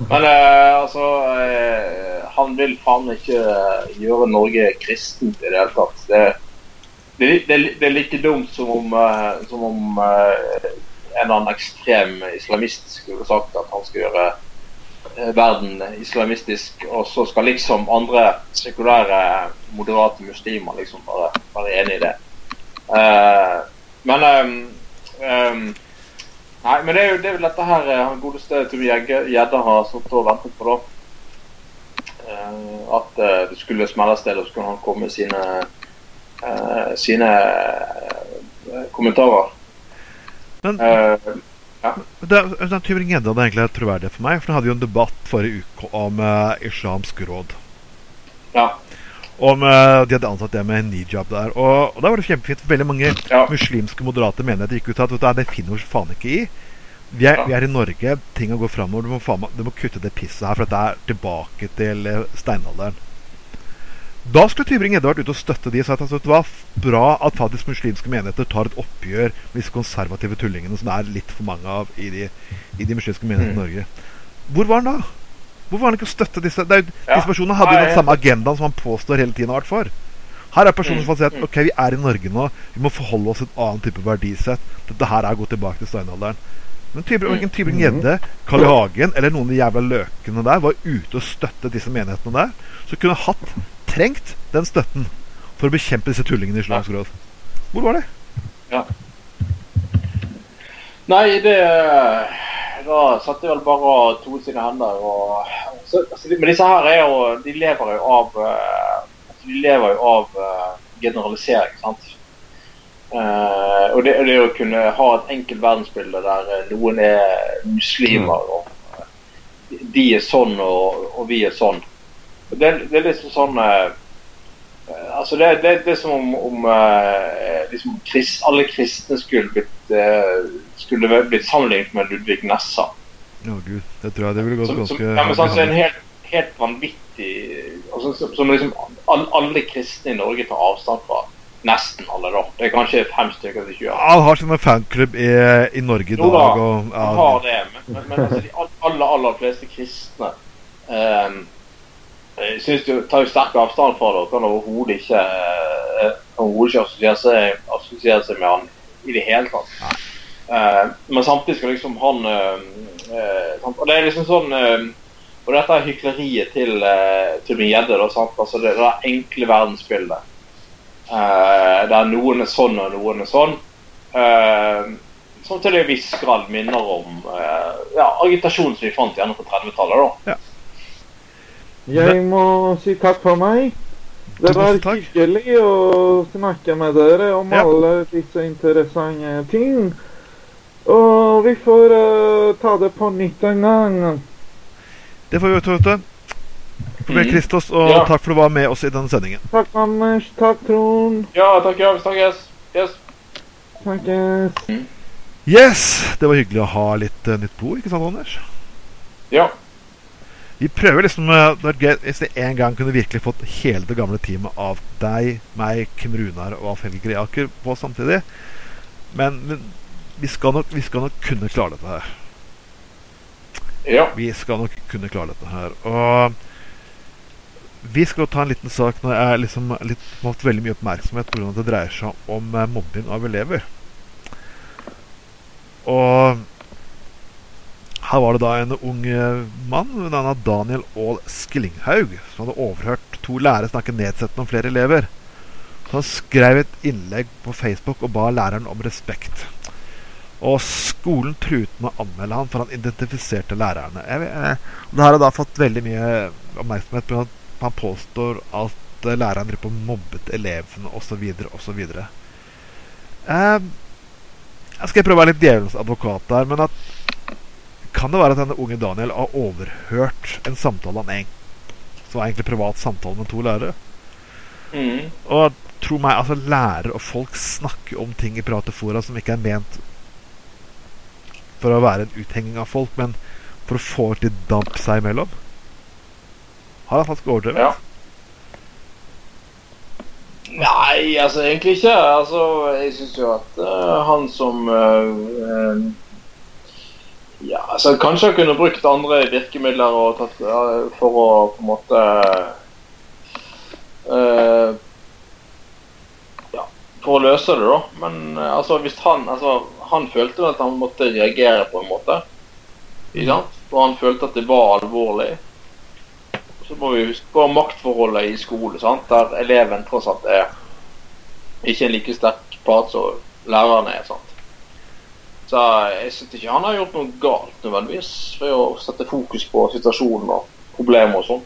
Men eh, altså eh, Han vil faen ikke eh, gjøre Norge kristent i det hele tatt. Det, det, det, det er like dumt som om, eh, som om eh, en eller annen ekstrem islamist skulle sagt at han skulle gjøre eh, verden islamistisk, og så skal liksom andre sekulære, moderate muslimer liksom bare være enig i det. Uh, men um, um, Nei, men det er jo, det er jo dette her han godeste Tumi Gjedde har sittet og ventet på, da. Uh, at uh, det skulle smelle et sted, og så kunne han komme med sine, sine kommentarer. Men Det, det, Tybring-Gjedde hadde egentlig vært troverdig for meg, for han hadde jo en debatt forrige uke om uh, islamsk råd. ja. Om uh, De hadde ansatt det med en hijab der. Og, og da var det kjempefint. Veldig mange Ja. muslimske moderate menigheter gikk ut at vet du, det finner vi faen ikke i. Vi er, Ja. vi er i Norge, ting har gått framover. Du, du må kutte det pisset her, for dette er tilbake til steinalderen. Da skulle Tybring Edde vært ute og støtte de og sagt at det var bra at faktisk muslimske menigheter tar et oppgjør med disse konservative tullingene som det er litt for mange av i de, i de muslimske menighetene i Mm. Norge. Hvor var han da? Hvorfor var han ikke å støtte disse? Det er Ja. Disse personene hadde jo den samme agendaen som han påstår hele tiden har vært for. Her er personen som som si at mm. ok, vi er i Norge nå, vi må forholde oss til et annet type verdisett. Dette her er å gå tilbake til steinalderen. Men Mm. Tybring-Gjedde, Carl I. Hagen eller noen av de jævla løkene der var ute og støttet disse menighetene der, Så kunne hatt trengt den støtten for å bekjempe disse tullingene i Islamsk råd. Hvor var det? Ja. Nei, det Da satt jeg vel bare og to sine hender og så, altså, Men disse her er jo De lever jo av eh, altså, De lever jo av eh, generalisering, sant. Uh, og, det, og det å kunne ha et enkelt verdensbilde der noen er muslimer og eh, de er sånn og, og vi er sånn. Det, det er liksom sånn eh, Eh, Altså det, det, det er som om, om eh, liksom krist, alle kristne skulle blitt, eh, skulle blitt sammenlignet med Ludvig Nessa. Å gud, det tror jeg det ville gått Som, som, ganske ja, men sånn, så en helt, helt vanvittig altså, som, som liksom all, alle kristne i Norge tar avstand fra. Nesten alle, da. Det er kanskje fem stykker som ikke gjør. Han har sin fanklubb i, i Norge i Jo da, dag. Og, Han har det, men, men, men altså, de aller, aller fleste kristne eh, jeg synes jo, tar jo sterk avstand fra det og kan overhodet ikke, eh, ikke assosiere, seg, assosiere seg med han i det hele tatt. Uh, men samtidig skal liksom han uh, uh. Og det er liksom sånn Og dette er hykleriet til uh, Tybring-Gjedde. Altså det, det enkle verdensbildet. Der noen er sånn og noen er sånn. Som til en viss grad minner om ja, agitasjon som vi fant gjerne på 30-tallet. da. Jeg må si takk for meg. Det var hyggelig å snakke med dere om Ja. alle disse interessante ting. Og vi får uh, ta det på nytt en gang. Det får vi gjøre, du. Farvel, Mhm. Kristos, og Ja. takk for at du var med oss i denne sendingen. Takk, Anders. Takk, Trond. Ja, takk. Jørgen. Takk, snakkes. Yes. Snakkes. Yes! yes! Det var hyggelig å ha litt uh, nytt blod, ikke sant, Anders? Ja. Vi prøver liksom eh, Det hadde gøy hvis vi en gang kunne virkelig fått hele det gamle teamet av deg, meg, Kim Runar og Alf Helge Greaker på samtidig. Men, men vi, skal nok, vi skal nok kunne klare dette her. Ja. Vi skal nok kunne klare dette her. Og vi skal ta en liten sak når jeg liksom litt, har fått veldig mye oppmerksomhet pga. at det dreier seg om eh, mobbing av elever. Og her var det da en ung eh, mann ved navn av Daniel Aall Skillinghaug som hadde overhørt to lærere snakke nedsettende om flere elever. Så han skrev et innlegg på Facebook og ba læreren om respekt. Og skolen truet med å anmelde han for han identifiserte lærerne. Jeg, vet- eh, det her har da fått veldig mye oppmerksomhet på at han påstår at eh, læreren driver på mobbet elevene osv. osv. Jeg skal prøve å være litt djevelens advokat der, men at kan det være at denne unge Daniel har overhørt en samtale han en som var egentlig privat samtale med to lærere? Mm. Og tro meg, altså lærere og folk snakker om ting i private fora som ikke er ment for å være en uthenging av folk, men for å få litt damp seg imellom. Har han faktisk overdrevet? Ja. Nei, altså egentlig ikke. Altså, jeg syns jo at uh, han som uh, eh, Ja, altså kanskje han kunne brukt andre virkemidler og tatt, ja, for å på en måte uh, Ja, for å løse det, da. Men eh, altså, hvis han Altså, han følte at han måtte reagere på en måte. Ikke sant? Og han følte at det var alvorlig. Så må vi huske på maktforholdet i skole, sant? der eleven tross alt er ikke en like sterk part som læreren er. sant? Så jeg syns ikke han har gjort noe galt nødvendigvis ved å sette fokus på situasjonen og problemer og sånn.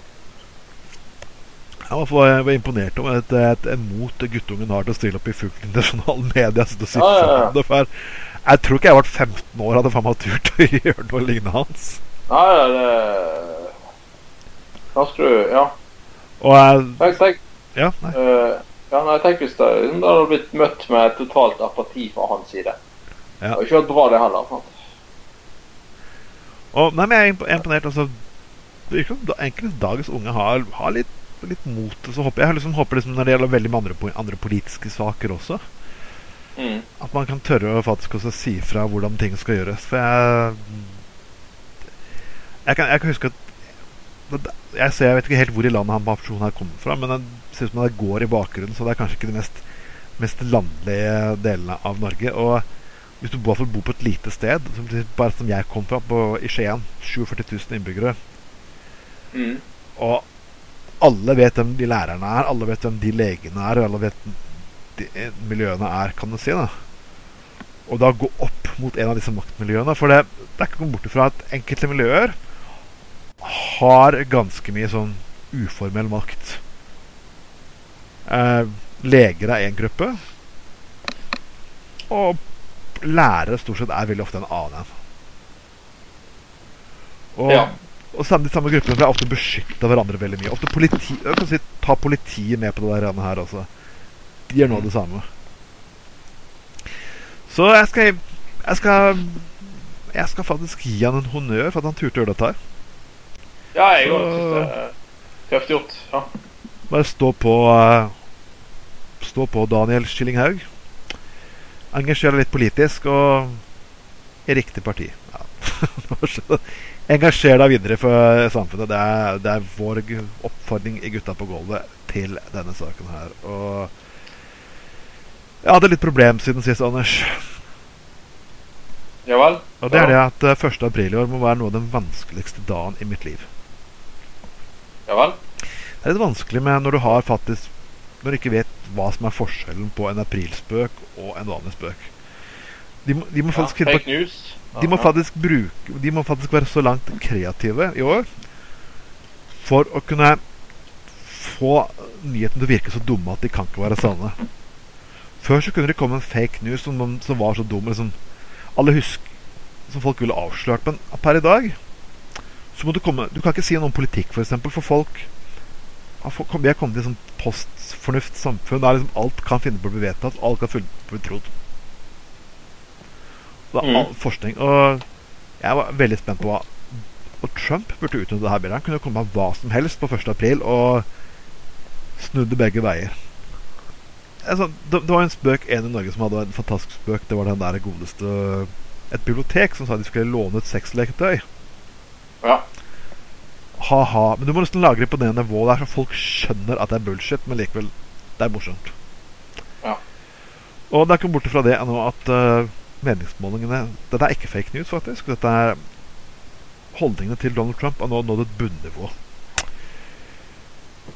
Jeg var, jeg var imponert over et, et, et mot guttungen har til å stille opp i fullt internasjonale media. sitte Ja, ja, ja. for Jeg tror ikke jeg ble 15 år hadde faen meg turt å gjøre noe lignende hans. Nei, det du Ja. Og jeg, Tenk, tenk, ja, nei. Uh, ja, nei, tenk hvis det, det hadde blitt møtt med totalt apati fra hans side. Ja. Det hadde ikke vært bra, det heller. sant? Og, nei, men jeg er imponert. Altså, virker som enkelte dagens unge har, har litt, litt mot. til å hoppe. jeg liksom, håper liksom når det gjelder veldig mange andre, andre politiske saker også, Mm. at man kan tørre å faktisk også si fra hvordan ting skal gjøres. For jeg Jeg kan, jeg kan huske at jeg, ser, jeg vet ikke helt hvor i landet han personen her kommer fra, men det ser ut som det går i bakgrunnen, så det er kanskje ikke de mest, mest landlige delene av Norge. Og hvis du bor på et lite sted, som, bare som jeg kom fra, på, i Skien, 47 000 innbyggere, Mm. og alle vet hvem de lærerne er, alle vet hvem de legene er, alle vet de eh, miljøene er, kan du si. da Og da gå opp mot en av disse maktmiljøene. For det, det er ikke å bort ifra at enkelte miljøer har ganske mye sånn uformell makt. Eh, leger er én gruppe. Og lærere stort sett er veldig ofte en annen en. Og, Ja. og samme, de samme gruppene er ofte beskytta hverandre veldig mye. Ofte politi, jeg kan si, Ta politiet med på det der her også. De gjør noe av det samme. Så jeg skal Jeg skal Jeg skal faktisk gi han en honnør for at han turte å gjøre dette her. Ja, jeg òg syns det er tøft gjort. Ja. Bare stå på eh, Stå på Daniel Skillinghaug. Engasjer deg litt politisk og i riktig parti. Ja. Engasjer deg videre for samfunnet. Det er, det er vår oppfordring i Gutta på gulvet til denne saken her. Og jeg hadde litt problem siden sist, Anders. ja vel? Og det er det at eh, 1. april i år må være noe av den vanskeligste dagen i mitt liv. Ja vel? Det er litt vanskelig med når du har faktisk Når de ikke vet hva som er forskjellen på en aprilspøk og en vanlig spøk. De må, de må faktisk ja, fake news. De må faktisk bruke De må faktisk være så langt kreative i år for å kunne få nyheten til å virke så dumme at de kan ikke være sanne. Før så kunne det komme en fake news som, som var så dum liksom, Alle husk Som folk ville avslørt. Men per i dag så må du komme Du kan ikke si noe om politikk, f.eks., for, eksempel, for folk Vi har kommet i et sånt samfunn der liksom alt kan finne på å bli vedtatt, alt kan finne på å bli trodd. Det er Mm. all forskning. Og jeg var veldig spent på hva Og Trump burde utnytte det her bildet. Han kunne komme med hva som helst på 1. april og snudde begge veier. Altså, det, det var en spøk en i Norge som hadde en fantastisk spøk. Det var den der godeste Et bibliotek som sa de skulle låne ut sexleketøy. Ja. Ha-ha. Men du må nesten lagre på det nivået der, så folk skjønner at det er bullshit, men likevel det er morsomt. Ja. Og det er ikke borte fra det ennå at uh, meningsmålingene Dette er ikke fake news, faktisk. Dette er Holdningene til Donald Trump har nå nådd et bunnivå.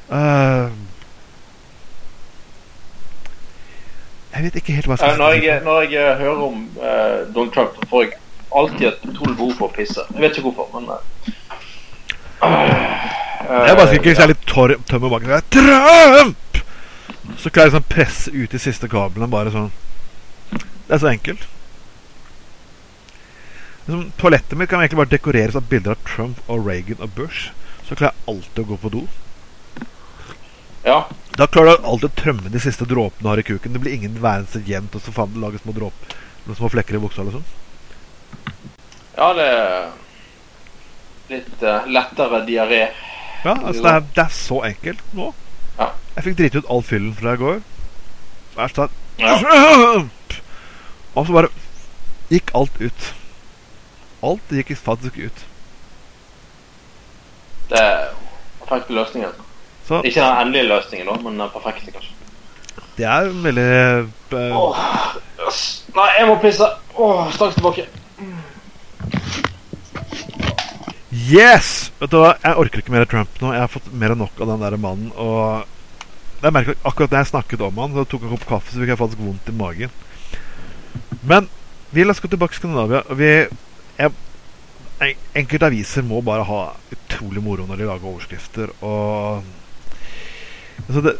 Uh, jeg vet ikke helt hva jeg Eh, skal Når si. jeg, når jeg eh, hører om uh, Donald Trump, får jeg alltid et utrolig behov for å pisse. Jeg vet ikke hvorfor, men eh, Jeg bare skriker hvis jeg er litt tørr, tømmer bak meg. Trump! Så klarer jeg sånn presse ut de siste kablene. Bare sånn. Det er så enkelt. Liksom, toalettet mitt kan egentlig bare dekoreres av bilder av Trump og Reagan og Bush. Så klarer jeg alltid å gå på do. Ja. Da klarer du alltid å trømme de siste dråpene du har i kuken. Det blir ingen værelse jevnt, og så faen lager små dråp Noen små flekker i buksa. Liksom. ja, det litt uh, lettere diaré. Ja, altså, det, er, det er så enkelt nå. Ja. Jeg fikk driti ut all fyllen fra i går. Verst at Ja. Og så bare gikk alt ut. Alt gikk faktisk ut. Det er perfekte løsningen. Så Ikke den endelige løsningen, da, men den perfekte, kanskje. det er veldig uh, yes. Nei, jeg må pisse. Åh, straks tilbake. Yes! Vet du hva, Jeg orker ikke mer Trump nå. Jeg har fått mer enn nok av den der mannen. Og det er merkelig, akkurat da jeg snakket om han, så tok jeg en kopp kaffe, så fikk jeg faktisk vondt i magen. Men vi la oss gå tilbake til Skandinavia. og Vi, jeg, enkelte aviser må bare ha utrolig moro når de lager overskrifter. Og altså det,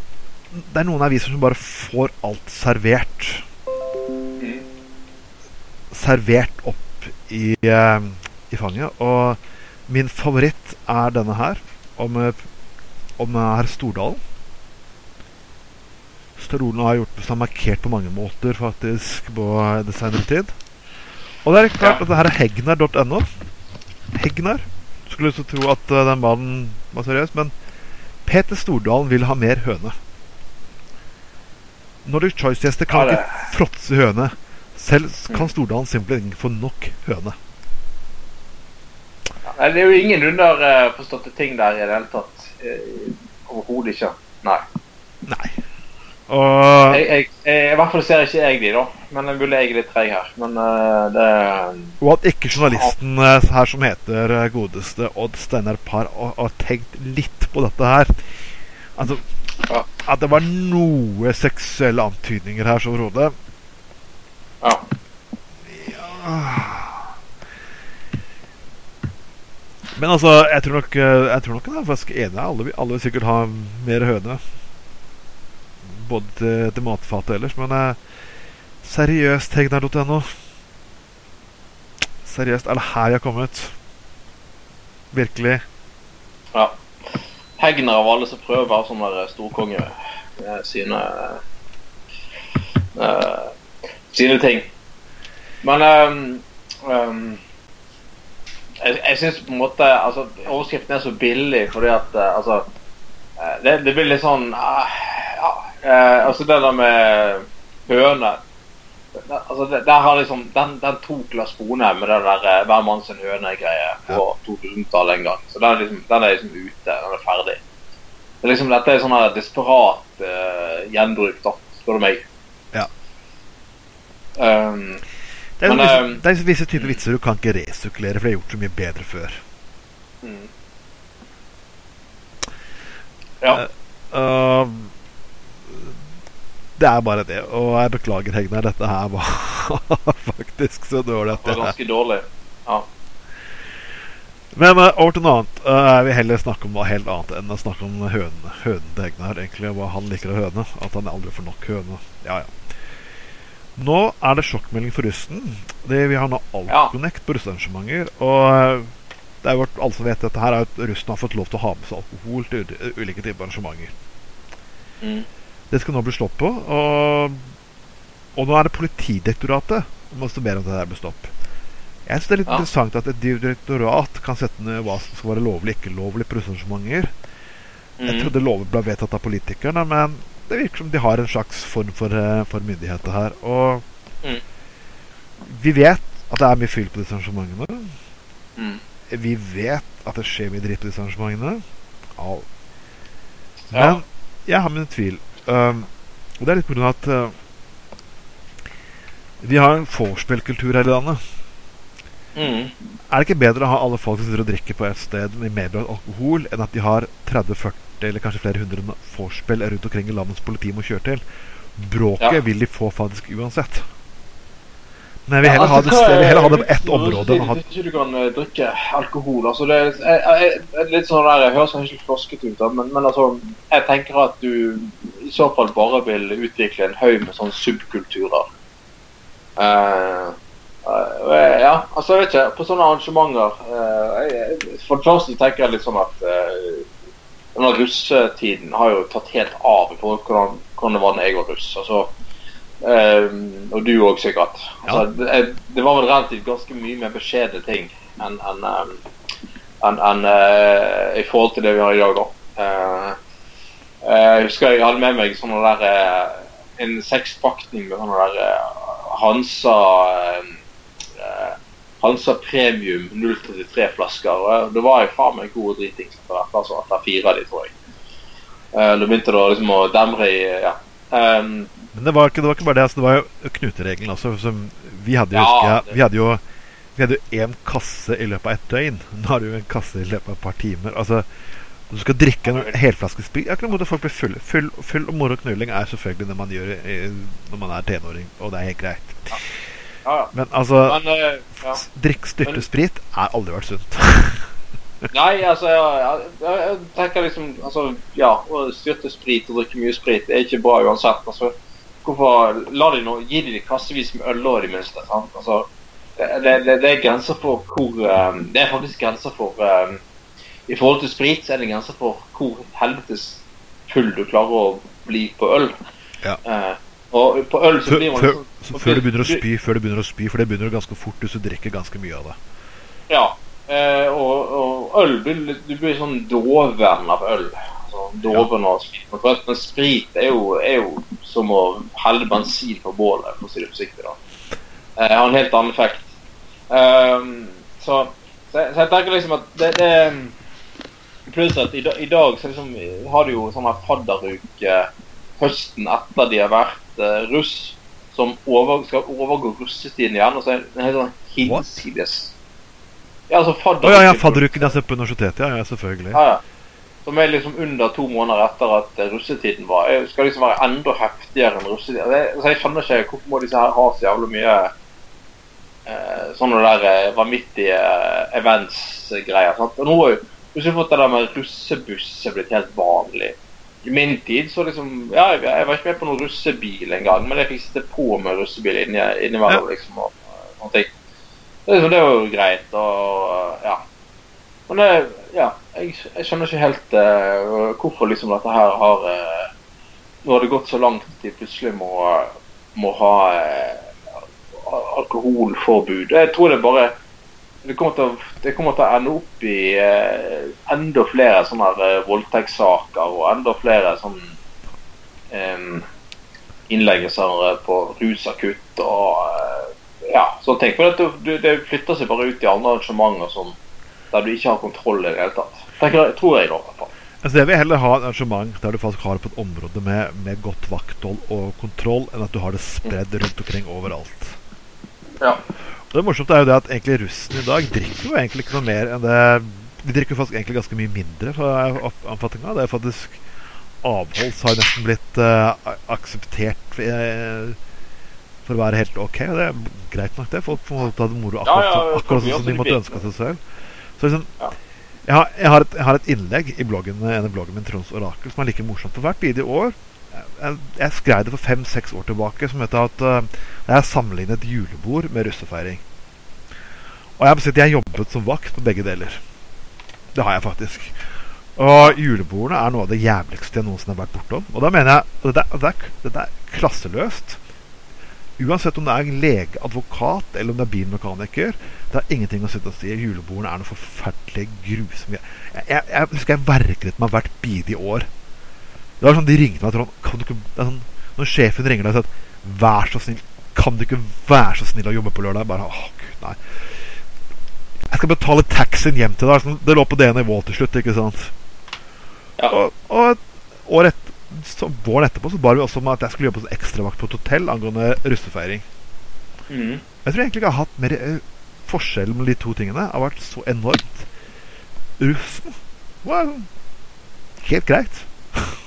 det er noen aviser som bare får alt servert. Mm. Servert opp i, eh, i fanget. Og min favoritt er denne her, om, eh, om herr Stordalen. Stordalen har gjort seg markert på mange måter, faktisk, på eh, det senere tid. Og det er klart at det her er hegnar.no. Hegnar. Skulle lyst til å tro at eh, den mannen var seriøs, men Peter Stordalen vil ha mer høne. Nordic Choice-gjester kan Ja, ikke fråtse høne. Selv kan Stordalen simpelthen ikke få nok høne. Ja, Nei, det er jo ingen underforståtte ting der i det hele tatt. Eh, Overhodet ikke. Nei. Nei. Og Jeg, jeg, jeg, I hvert fall ser ikke jeg de, da. Men jeg er litt treig her. Men uh, det Og at ikke journalisten eh, her som heter godeste Odd Steinar Parr har tenkt litt på dette her. Altså Ja. At det var noe seksuelle antydninger her, så overhodet Ja. Men altså, jeg tror nok eh, Jeg tror nok jeg er faktisk enig. Alle, alle vil sikkert ha mer høne. Både til, til matfatet ellers. Men eh, seriøst, hegnar.no. Seriøst, er det her jeg har kommet? Virkelig? ja. Hegner av alle som prøver å være sånn der storkonge med sine uh, sine ting. Men um, ehm, jeg, jeg syns på en måte altså, Overskriften er så billig fordi at eh, altså eh, det, det blir litt sånn ah, ja, eh, Altså det der med høne Altså, det, der har liksom, den, den tok Lars Sponheim med den der hver mann sin høne-greie på 2000-tallet en gang. Så den er, liksom, den er liksom ute. Den er ferdig. Det er liksom, dette er sånn desperat uh, gjenbruk, da, spør du meg. Ja. Um, Det er, Men, visse, eh, det er visse typer vitser du kan ikke resirkulere, for de har gjort så mye bedre før. mm. Ja. Uh, det er bare det. Og jeg beklager, Hegnar. Dette her var faktisk så dårlig at Det var ganske dårlig. Men uh, over til noe annet. Uh, jeg vil heller snakke om noe helt annet enn å snakke om hønene. hønen til Hegnar. Egentlig Hva han liker av høne. At han aldri får nok høne. Ja, ja. Nå er det sjokkmelding for russen. Det, vi har nå alkonekt på russearrangementer. Og uh, det er jo alle som vet dette her, er at russen har fått lov til å ha med seg alkohol til ulike typer arrangementer. Mm. Det skal nå bli stopp på. Og, og nå er det Politidirektoratet som må stå mer om det der blir stopp. Jeg synes det er litt Ja. interessant at et direktorat kan sette ned hva som skal være lovlig ikke lovlig på russearrangementer. Jeg Mm. trodde lover ble vedtatt av politikerne, men det virker som de har en slags form for, eh, for myndigheter her. Og Mm. vi vet at det er mye fyll på disse arrangementene. Mm. Vi vet at det skjer mye dritt på disse arrangementene. Au. Ja. Men jeg har mine tvil. Um, og det er litt på grunn av at uh, vi har en vorspiel-kultur her i landet. Mm. Er det ikke bedre å ha alle folk som sitter og drikker på et sted med mer alkohol, enn at de har 30-40 eller kanskje flere hundre vorspiel rundt omkring i landets politi må kjøre til? Bråket Ja. vil de få faktisk uansett. Men jeg vil heller ha det, jeg vil heller ha det på ett område. Jeg Hvis ikke du kan eh, drikke alkohol altså det er, jeg, jeg, jeg, litt sånn der, jeg høres kanskje litt floskete ut, men, men altså, jeg tenker at du i så fall bare vil utvikle en haug med sånne subkulturer. Uh, ja, altså jeg vet ikke, på sånne arrangementer jeg, For det første tenker jeg litt sånn at denne russetiden har jo tatt helt av i til hvordan, hvordan det var da jeg var russ. altså Ehm, og du òg, sikkert. Altså, det, det var vel relativt ganske mye mer beskjedne ting enn en, ehm, en, enn, eh, i forhold til det vi har i dag. da. Uh, eh, jeg husker jeg hadde med meg sånne der, eh, en sekspakning med sånne der eh, Hansa eh, eh, Hansa Premium 033-flasker. og Det var jo faen meg god dritings etter hvert. altså Etter fire av de, tror jeg. Eh, Da begynte det liksom å demre i ja. Um, Men det var, ikke, det var ikke bare det. Altså, det var jo knuteregelen. Altså, som vi hadde jo, Ja, jeg, vi hadde jo vi hadde jo én kasse i løpet av et døgn. Nå har du jo en kasse i løpet av et par timer. Altså, Du skal drikke en helflaske sprit. Akkurat kan at folk blir fulle. Full, full og moro knulling er selvfølgelig det man gjør i, når man er tenåring, og det er helt greit. Ja, ja. Men altså Men eh, ja. Drikk styrtesprit er aldri vært sunt. Nei, altså jeg, jeg, tenker liksom altså, Ja, å styrte sprit og drikke mye sprit er ikke bra uansett. Altså, hvorfor La de nå Gi de kassevis med øl òg, i det minste. Sant? Altså, det, det, det er grenser for hvor um, Det er faktisk grenser for um, I forhold til sprit så er det grenser for hvor helvetes full du klarer å bli på øl. Ja. Eh, og på øl så blir man før, liksom før du begynner å spy, før du begynner å spy, for det begynner ganske fort hvis du drikker ganske mye av det. Ja. Eh, og, og øl blir Du blir sånn doven av øl. Altså, doven av sprit. Men forresten, Men sprit er jo, er jo som å helle bensin på bålet, for å si det forsiktig. da. Jeg har en helt annen effekt. Um, så Så, jeg- så jeg tenker liksom at det, det Pluss at i, i dag så liksom har du jo sånn her fadderuke høsten etter de har vært eh, russ, som over, skal overgå russetiden igjen. Og så er det sånn hinsides. Ja, altså fadderuken. Oh, ja, ja, fadderuken jeg ser på universitetet. Ja, ja, selvfølgelig. Ja, ja. Som er liksom under to måneder etter at eh, russetiden var. Jeg skal liksom være enda heftigere enn russetiden. Det, så jeg skjønner ikke hvorfor må disse her ha så jævlig mye eh, sånne der eh, vanvittige eh, events-greier. sant? Og nå har jo plutselig fått det der med russebuss er blitt helt vanlig. I min tid så liksom Ja, jeg, jeg var ikke med på noen russebil engang, men jeg fikk sitte på med russebil inni, innimellom, liksom. Og, og ting. Det, liksom- det var jo greit, og ja. Men det, ja, jeg, jeg skjønner ikke helt uh, hvorfor liksom dette her har uh, Nå har det gått så langt at de plutselig må, må ha uh, alkoholforbud. Jeg tror det bare det kommer, til å, det kommer til å ende opp i eh, enda flere sånne her, eh, voldtektssaker og enda flere sånn eh, innleggelser på rusakutt og eh, ja, sånne ting. For det, det, det flytter seg bare ut i andre arrangementer som, der du ikke har kontroll i det hele tatt. Tenker, tror jeg da. i hvert fall. Altså, jeg vil heller ha et arrangement der du faktisk har på et område med, med godt vakthold og kontroll, enn at du har det spredd rundt omkring overalt. Ja. Og det morsomt er jo det at egentlig russen i dag drikker jo egentlig ikke noe mer enn det De drikker jo faktisk egentlig ganske mye mindre fra anfatninga. Det er faktisk Avholds har nesten blitt uh, akseptert eh, for å være helt ok. Og det er greit nok, det. Folk får ta det moro akkurat, Ja, ja, akkurat sånn som de måtte ønske seg selv. Så liksom Ja. jeg, har, jeg, har et, jeg har et innlegg i bloggen, en av bloggen min, Trons Orakel, som er like morsomt. For hvert bidige år Jeg, jeg skrev det for fem-seks år tilbake, som het at uh, jeg sammenlignet julebord med russefeiring. Og jeg må jeg jobbet som vakt på begge deler. Det har jeg faktisk. Og julebordene er noe av det jævligste jeg noensinne har vært bortom. Og da mener jeg at dette, dette er, er klasseløst. Uansett om det er lege, advokat eller om det er bilmekaniker. Det har ingenting å sitte og si. Julebordene er noe forferdelig grusomt. Jeg, jeg, jeg husker jeg verket meg hvert bidige år. Det var sånn, De ringte meg Trond, kan du ikke, sånn, Når sjefen ringer deg og sier at Vær så snill, kan du ikke være så snill å jobbe på lørdag? Bare, åh, Gud, nei. Jeg skal betale taxien hjem til deg. Sånn, det lå på det nivået til slutt. ikke sant? Ja. Og, og år et, så våren etterpå så bar vi også om at jeg skulle jobbe som ekstravakt på et hotell angående russefeiring. Mhm. Jeg tror egentlig ikke jeg har hatt mer forskjell mellom de to tingene. Har vært så enormt. Russen var helt greit.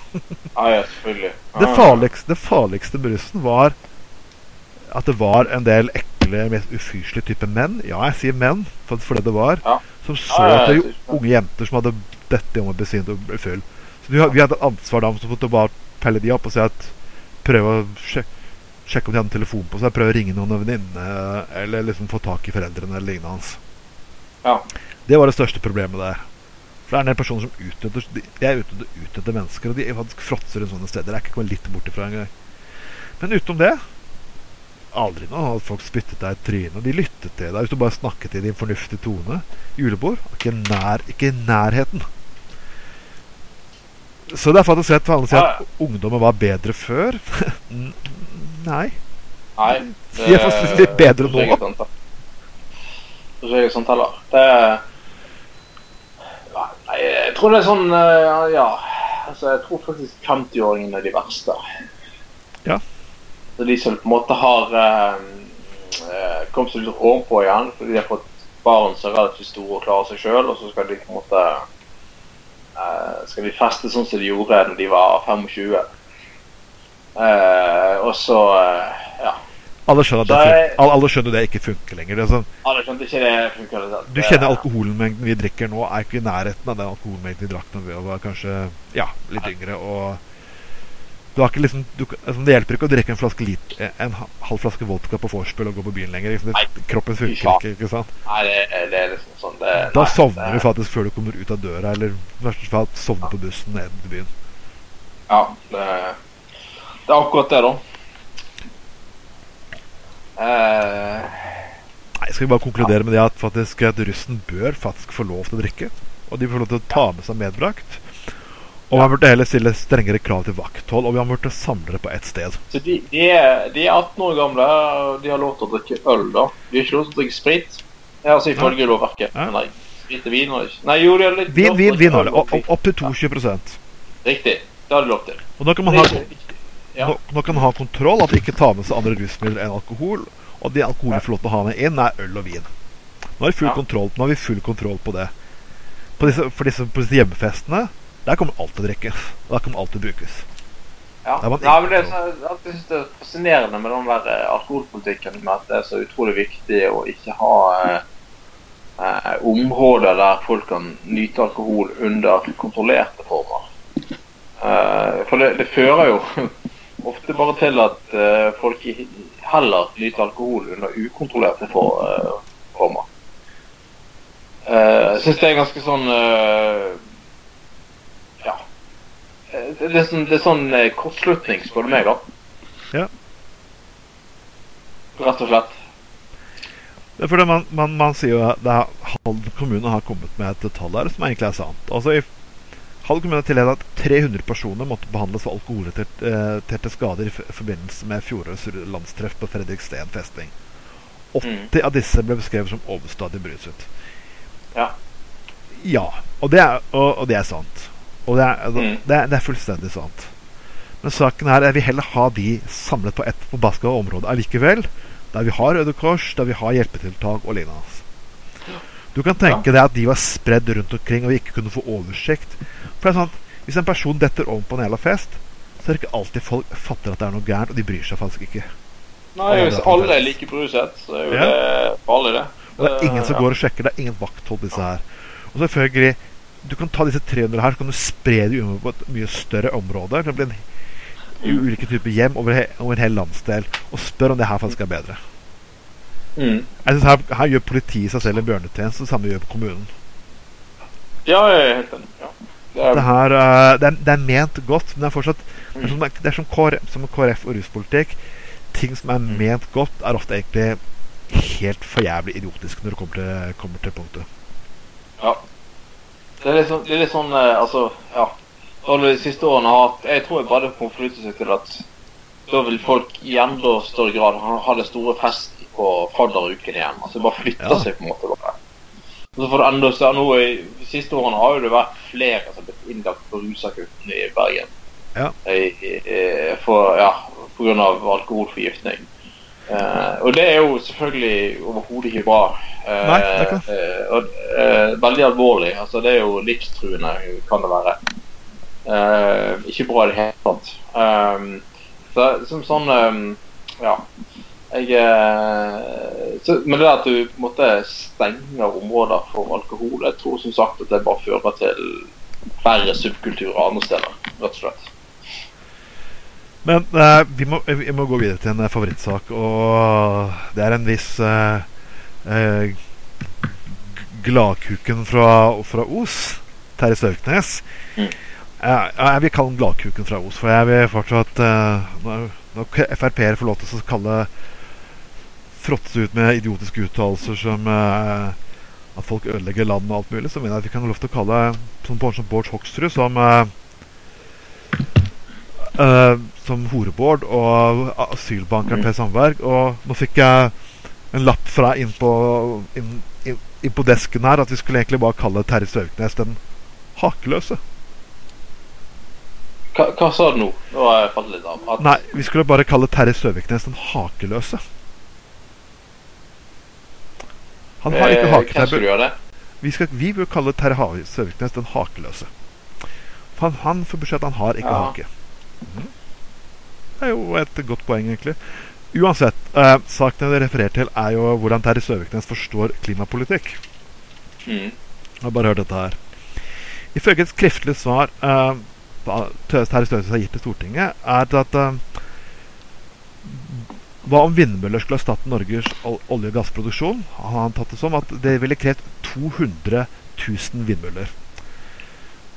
Ja, ja, selvfølgelig. Det farligste, det farligste med var at det var en del ekle, mest ufyselige type menn. Ja, jeg sier menn, for, for det det var. Ja. Som så Ja, ja, unge jenter som hadde dette om å bli sint og bli full. Så vi, vi hadde ansvar da for å bare pelle de opp og si at prøve å sjekke, sjekke om de hadde en telefon på seg, prøve å ringe noen venninne, eller liksom få tak i foreldrene eller lignende hans. Ja. Det var det største problemet der. For det er en del personer som utnytter De, de er ute etter utnytte mennesker, og de faktisk fråtser rundt sånne steder. Det er ikke kommet litt bort ifra engang. Men utenom det Aldri noe at folk spyttet deg i trynet. De lyttet til deg hvis du bare snakket i din fornuftige tone. Julebord ikke nær, ikke i nærheten. Så det er faktisk rett for alle å si at ungdommen var bedre før. Nei. Nei. Nei. De er faktisk litt bedre nå. Det er sant, da. Det er ikke sånt heller. Det er Ja, Nei, jeg tror det er sånn eh, Ja. Altså, jeg tror faktisk 50-åringene er de verste. Ja. Er de som på en måte har eh, eh, kommet seg litt ovenpå igjen fordi de har fått barn som er relativt store og klarer seg sjøl, og så skal de på en måte eh, Skal de feste sånn som de gjorde da de var 25. Eh, og så eh, Ja. Alle skjønner det, jeg- alle, skjønner det ikke funker lenger. Er sånn, Alle skjønner ikke det funker Det, du kjenner alkoholmengden vi drikker nå, er ikke i nærheten av den alkoholmengden vi drakk da vi var kanskje ja, litt yngre. Og du har ikke liksom, du, altså, det hjelper ikke å drikke en, flaske lit, en halv flaske vodka på vorspiel og gå på byen lenger. Liksom. Det, kroppen funker ikke. ikke sant? Nei, det, det er liksom sånn det, Da nei, sovner det- du faktisk før du kommer ut av døra, eller i verste fall sovner på bussen ned til byen. Ja, det, det er akkurat det, da. Eh, Nei, Skal vi bare konkludere med det at faktisk at russen bør faktisk få lov til å drikke? Og de får lov til å ta med seg medbrakt? Og man burde heller stille strengere krav til vakthold, og vi har burde samle det på ett sted. så de, de, er, de er 18 år gamle, og de har lov til å drikke øl, da. De har ikke lov til å drikke sprit. Ja, altså ifølge lovverket. Ja. Nei, sprit og vin ikke. Nei, jo, de har litt Vin, vin, vin. Øl og Opp, til 22 Riktig. Det har de lov til. Og da kan man ha, Ja. nå, nå kan man ha kontroll, at de ikke tar med seg andre rusmidler enn alkohol. Og de alkoholene får lov til å ha med inn, er øl og vin. Nå har vi full, Ja. kontroll, nå har vi full kontroll på det. På disse, for disse, på disse hjemmefestene, der kommer alt til å drikkes. Og der kommer alt til å brukes. Ja. Nei, men det jeg synes det er fascinerende med den der eh, alkoholpolitikken med at det er så utrolig viktig å ikke ha eh, eh, områder der folk kan nyte alkohol under kontrollerte former. Eh, for det, det fører jo ofte bare til at uh, folk heller nyter alkohol under ukontrollerte for, eh, former. Eh, jeg syns det er ganske sånn Ja. Det er sånn, det er sånn kortslutning, spør du meg, da. Ja. Rett og slett. Det er fordi man, man, man sier jo at Halden kommune har kommet med et tall her som egentlig er sant. Altså i Halden kommune tillater at 300 personer måtte behandles for alkoholrelaterte skader i forbindelse med fjorårets landstreff på Fredriksten festning. 80 av disse ble beskrevet som overstadig beruset. Ja. Ja, og det er, og, og det er sant. Og det er, altså, Mm. det, er, det er fullstendig sant. Men saken her er vi heller ha de samlet på ett forbaska område allikevel. Der vi har Røde Kors, der vi har hjelpetiltak og lignende. Du kan tenke deg at de var spredd rundt omkring og vi ikke kunne få oversikt. For det er sånn at Hvis en person detter om på en jævla fest, så er det ikke alltid folk fatter at det er noe gærent, og de bryr seg faktisk ikke. Nei, Hvis alle er like bruset, så er jo Ja. det farlig, det. Og det er ingen som går og sjekker. Det er ingen vakthold, disse her. Og selvfølgelig, du kan ta disse 300 her, så kan du spre dem på et mye større område. Det blir en ulike typer hjem over, he over en hel landsdel. Og spør om det her faktisk er bedre. Mm. Jeg synes her, her gjør politiet seg selv en bjørnetjeneste, det samme gjør kommunen. Ja, jeg er helt enig. Ja. Det er, her, eh, det, er, det er ment godt, men det er fortsatt Det er Mm. som, det er som, KrF, som KrF og ruspolitikk. Ting som er Mm. ment godt, er ofte egentlig helt for jævlig idiotisk når det kommer til, kommer til punktet. ja. det er litt sånn, det er litt sånn eh, Altså, ja. Alle de siste årene har hatt Jeg tror jeg bare konflikter seg til at da vil folk i enda større grad ha, det store festen på fadderuken igjen. Altså bare flytter Ja. seg på en måte. bare. Og så får du enda større nå i De siste årene har jo det vært flere som har blitt innlagt på rusakutten i Bergen. Ja. I, i, for, ja, på grunn av alkoholforgiftning. Uh, og det er jo selvfølgelig overhodet ikke bra. Uh, Nei, eh, og, uh, veldig alvorlig. Altså, det er jo livstruende, kan det være. Ikke bra i det hele tatt. Um, så, som sånn um, Ja. Jeg eh, så, Men det at du på en måte stenger områder for alkohol, jeg tror som sagt at det bare fører til verre subkulturer andre steder, rett og slett. Men eh, vi, må, vi må gå videre til en eh, favorittsak, og det er en viss eh, eh, Gladkuken fra, fra Os, Terje Størknes. Mm. Jeg vil kalle den Gladkuken fra Os, for jeg vil fortsatt eh, Når, når Frp-ere får lov til å kalle fråtse ut med idiotiske uttalelser som eh, at folk ødelegger landet og alt mulig, så mener jeg at vi kan ha lov til å kalle sånn barn som Bård Hoksrud som eh, eh, som horebord og asylbankeren Per Sandberg. Og nå fikk jeg en lapp fra inn på, inn, inn, inn på desken her at vi skulle egentlig bare kalle Terje Søviknes den hakeløse. Hva, hva sa du nå? Nå har jeg falt litt av. At, Nei, vi skulle bare kalle Terje Søviknes den hakeløse. Han har ikke eh, hake. Hvem skulle gjøre det? Vi, skal, vi bør kalle Terje Søviknes den hakeløse. For han, han får beskjed at han har ikke Ja. hake. Mhm. Det er jo et godt poeng, egentlig. Uansett, eh, saken jeg refererer til, er jo hvordan Terje Søviknes forstår klimapolitikk. Mm. Jeg har bare hørt dette her. Ifølge et skriftlig svar eh, Terje Søviknes har gitt til Stortinget, er det at eh, Hva om vindmøller skulle erstatte Norges olje- og gassproduksjon? Har han tatt det som at det ville krevd 200 000 vindmøller.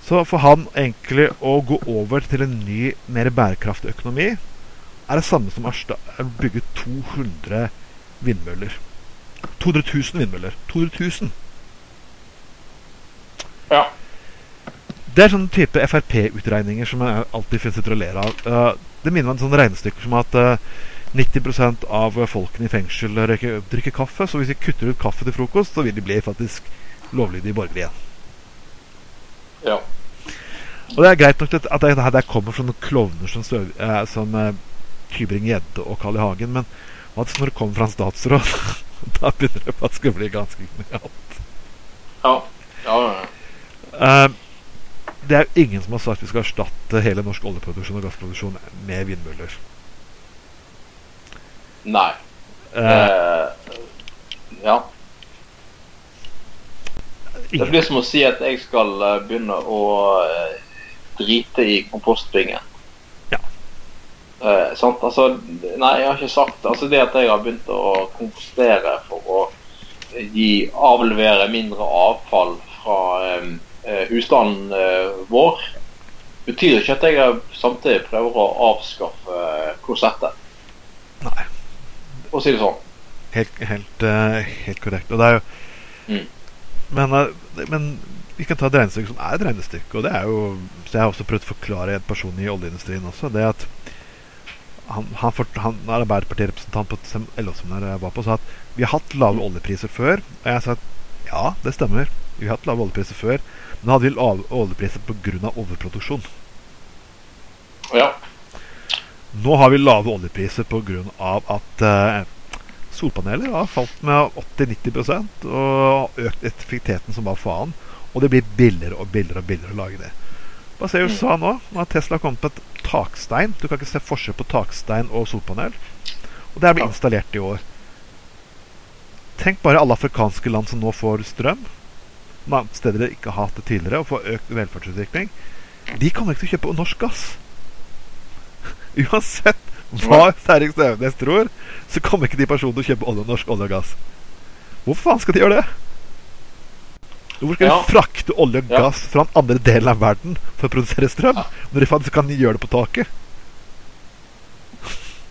Så for han egentlig å gå over til en ny, mer bærekraftig økonomi er det samme som å bygge 200 vindmøller. 200 000 vindmøller. 200 000! Ja. Det er sånne type Frp-utregninger som jeg alltid finner sitter og ler av. Eh, det minner meg om sånne regnestykker som at eh, 90% av folkene i fengsel drikker kaffe, så hvis vi kutter ut kaffe til frokost, så vil de bli faktisk lovlydige borgere igjen. Ja. Og det er greit nok at at det her kommer fra noen klovner som, støv, eh, som eh, Tybring-Gjedde og Carl I. Hagen, men hva når det kommer fra en statsråd, da begynner det faktisk å bli ganske genialt. Ja. ja, ja. Eh, det er jo ingen som har sagt vi skal erstatte hele norsk oljeproduksjon og gassproduksjon med vindmøller. Nei. Eh, ja. Det blir som å si at jeg skal eh, begynne å eh, drite i kompostbingen. Ja. Eh, sant? Altså, nei, jeg har ikke sagt Altså det at jeg har begynt å kompostere for å gi avlevere mindre avfall fra eh, eh, husstanden eh, vår, betyr ikke at jeg samtidig prøver å avskaffe eh, korsettet, å si det sånn. helt, helt, eh, helt korrekt. Og det er jo Mm. men, eh, men vi kan ta et regnestykke som er et regnestykke. Og det er jo Så jeg har også prøvd å forklare en person i oljeindustrien også. Det at han, han, fort, han er Arbeiderpartirepresentant på LO-seminaret jeg var på, sa at vi har hatt lave oljepriser før. Og jeg sa at ja, det stemmer. Vi har hatt lave oljepriser før. Men da hadde vi lave oljepriser pga. overproduksjon. Ja. Nå har vi lave oljepriser pga. at eh, solpaneler har falt med 80-90% og økt effektiviteten som bare faen. Og det blir billigere og billigere og billigere å lage det. Hva ser USA nå? Nå har Tesla kommet på et takstein. Du kan ikke se forskjell på takstein og solpanel. Og det er blitt installert i år. Tenk bare alle afrikanske land som nå får strøm. Steder de ikke har hatt det tidligere, og får økt velferdsutvikling. De kommer ikke til å kjøpe norsk gass. Uansett hva Terje Støvnes tror, så kommer ikke de personene til å kjøpe olje, norsk olje og gass. Hvorfor faen skal de gjøre det? Hvorfor skal Ja. de frakte olje og gass fra den andre delen av verden for å produsere strøm, når de faktisk kan gjøre det på taket?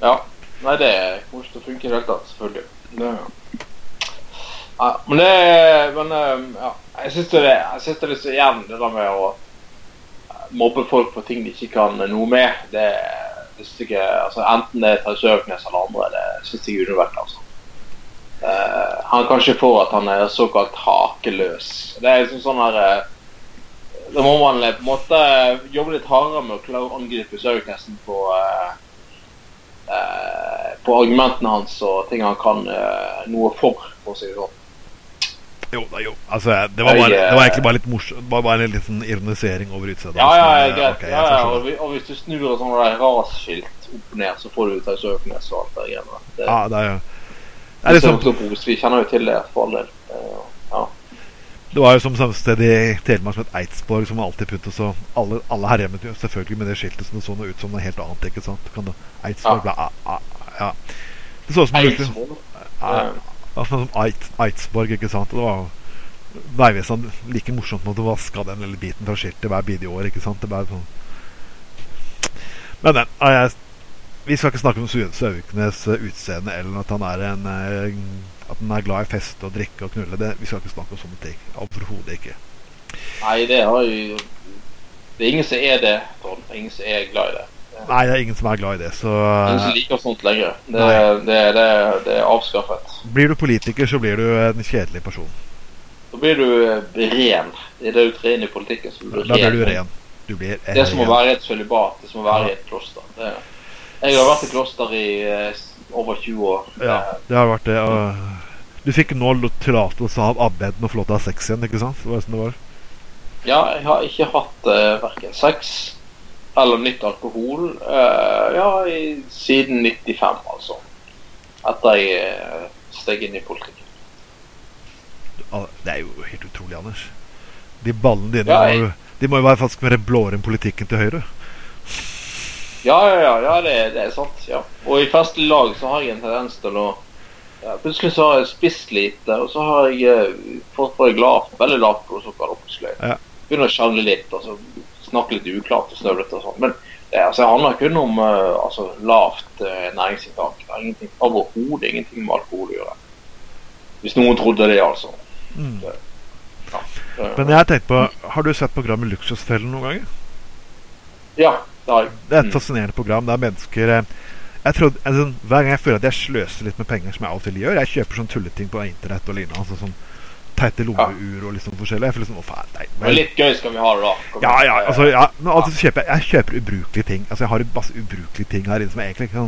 Ja. Nei, det kommer ikke til å funke i det hele tatt, selvfølgelig. Det, ja, men det Men ja. Jeg syns det, jeg synes det er litt så igjen det der med å mobbe folk for ting de ikke kan noe med. Det synes ikke, altså Enten det er Terje Søviknes eller andre, det syns jeg er unødvendig. altså. Uh, han kan ikke få at han er såkalt hakeløs. Det er liksom sånn her uh, Da må man eh, på en måte jobbe litt hardere med å klare å angripe Søviknesen på uh, eh, på argumentene hans og ting han kan eh, noe for, for å si det sånn. Jo da, jo. Altså, det var, bare, det var eh, egentlig bare litt morsomt. Bare, bare en liten ironisering over utseendet. Ja, ja, ja, eh, greit. ok, ja, ja, og, og hvis du snur et sånt der rasskilt opp ned, så får du Terje søknes og alt det greiene. Det, Ja, det er jo det er liksom, vi kjenner jo til det for all del. Eh, Ja. Det var jo som samme sted i Telemark som het Eidsborg, som alltid puttet så Alle, alle her hjemme selvfølgelig med det skiltet som det så noe ut som noe helt annet. ikke sant? Eidsborg ble, a, a, ja. Det så ut som egentlig Eh, sånn som Eit, Eidsborg, ikke sant? Og det var Vegvesenet like morsomt når du vaska den lille biten fra skiltet hver bidige år. ikke sant? Det ble sånn Men, men ja, jeg, vi skal ikke snakke om Sø- Søviknes eh, utseende eller at han er en eh, At han er glad i fest og drikke og knulle. Det, vi skal ikke snakke om sånne ting. Overhodet ikke. Nei, det har jo Det er ingen som er det, Trond. Ingen som er glad i det. Nei, det er ingen som er glad i det. Så Ingen eh, liker sånt lenger. Det, det, det, det er avskaffet. blir du politiker, så blir du en kjedelig person. Da blir du eh, ren. Det er det du trer i politikken. Så blir du Da blir du ren. ren. Du blir Det er som å være i et sølibat. Det er som å være i et kloster. Det, jeg har vært i kloster i eh, over 20 år. Ja, det har vært det. Du fikk nå tillatelse av abbeden å få lov til å ha sex igjen, ikke sant? Det var sånn det var. Ja, jeg har ikke hatt uh, verken sex eller nytt alkohol uh, ja, i, siden 95, altså. Etter jeg uh, steg inn i politikken. Det er jo helt utrolig, Anders. De ballene dine Ja, jeg- de må jo være faktisk være blåere enn politikken til Høyre. Ja, ja, ja, ja det, det er sant. ja. Og i festlig lag så har jeg en tendens til å ja, Plutselig så har jeg spist lite, og så har jeg eh, fått bare glad, veldig lavt blodsukker. plutselig Ja. Begynner å kjenne litt, og så snakke litt uklart og snøvlete og sånn. Men det, altså, det handler kun om eh, altså, lavt uh, næringsinntak. Det har ingenting overhodet ingenting med alkohol å gjøre. Hvis noen trodde det, altså. Mm. Eh, Men jeg har tenkt på Har du sett programmet Luksusfellen noen ganger? Ja, det har jeg. Det er et Mm. fascinerende program. Det er mennesker eh, jeg trodde, altså, Hver gang jeg føler at jeg sløser litt med penger, som jeg av og til gjør Jeg kjøper sånn tulleting på internett og lignende. Altså sånn teite lommeur og liksom forskjellig. Jeg føler liksom, å faen, nei, Men litt gøy skal vi ha det, da. Kom ja, ja, altså, ja, men altså, kjøper jeg Jeg kjøper ubrukelige ting. Altså Jeg har masse ubrukelige ting her inne som jeg egentlig ikke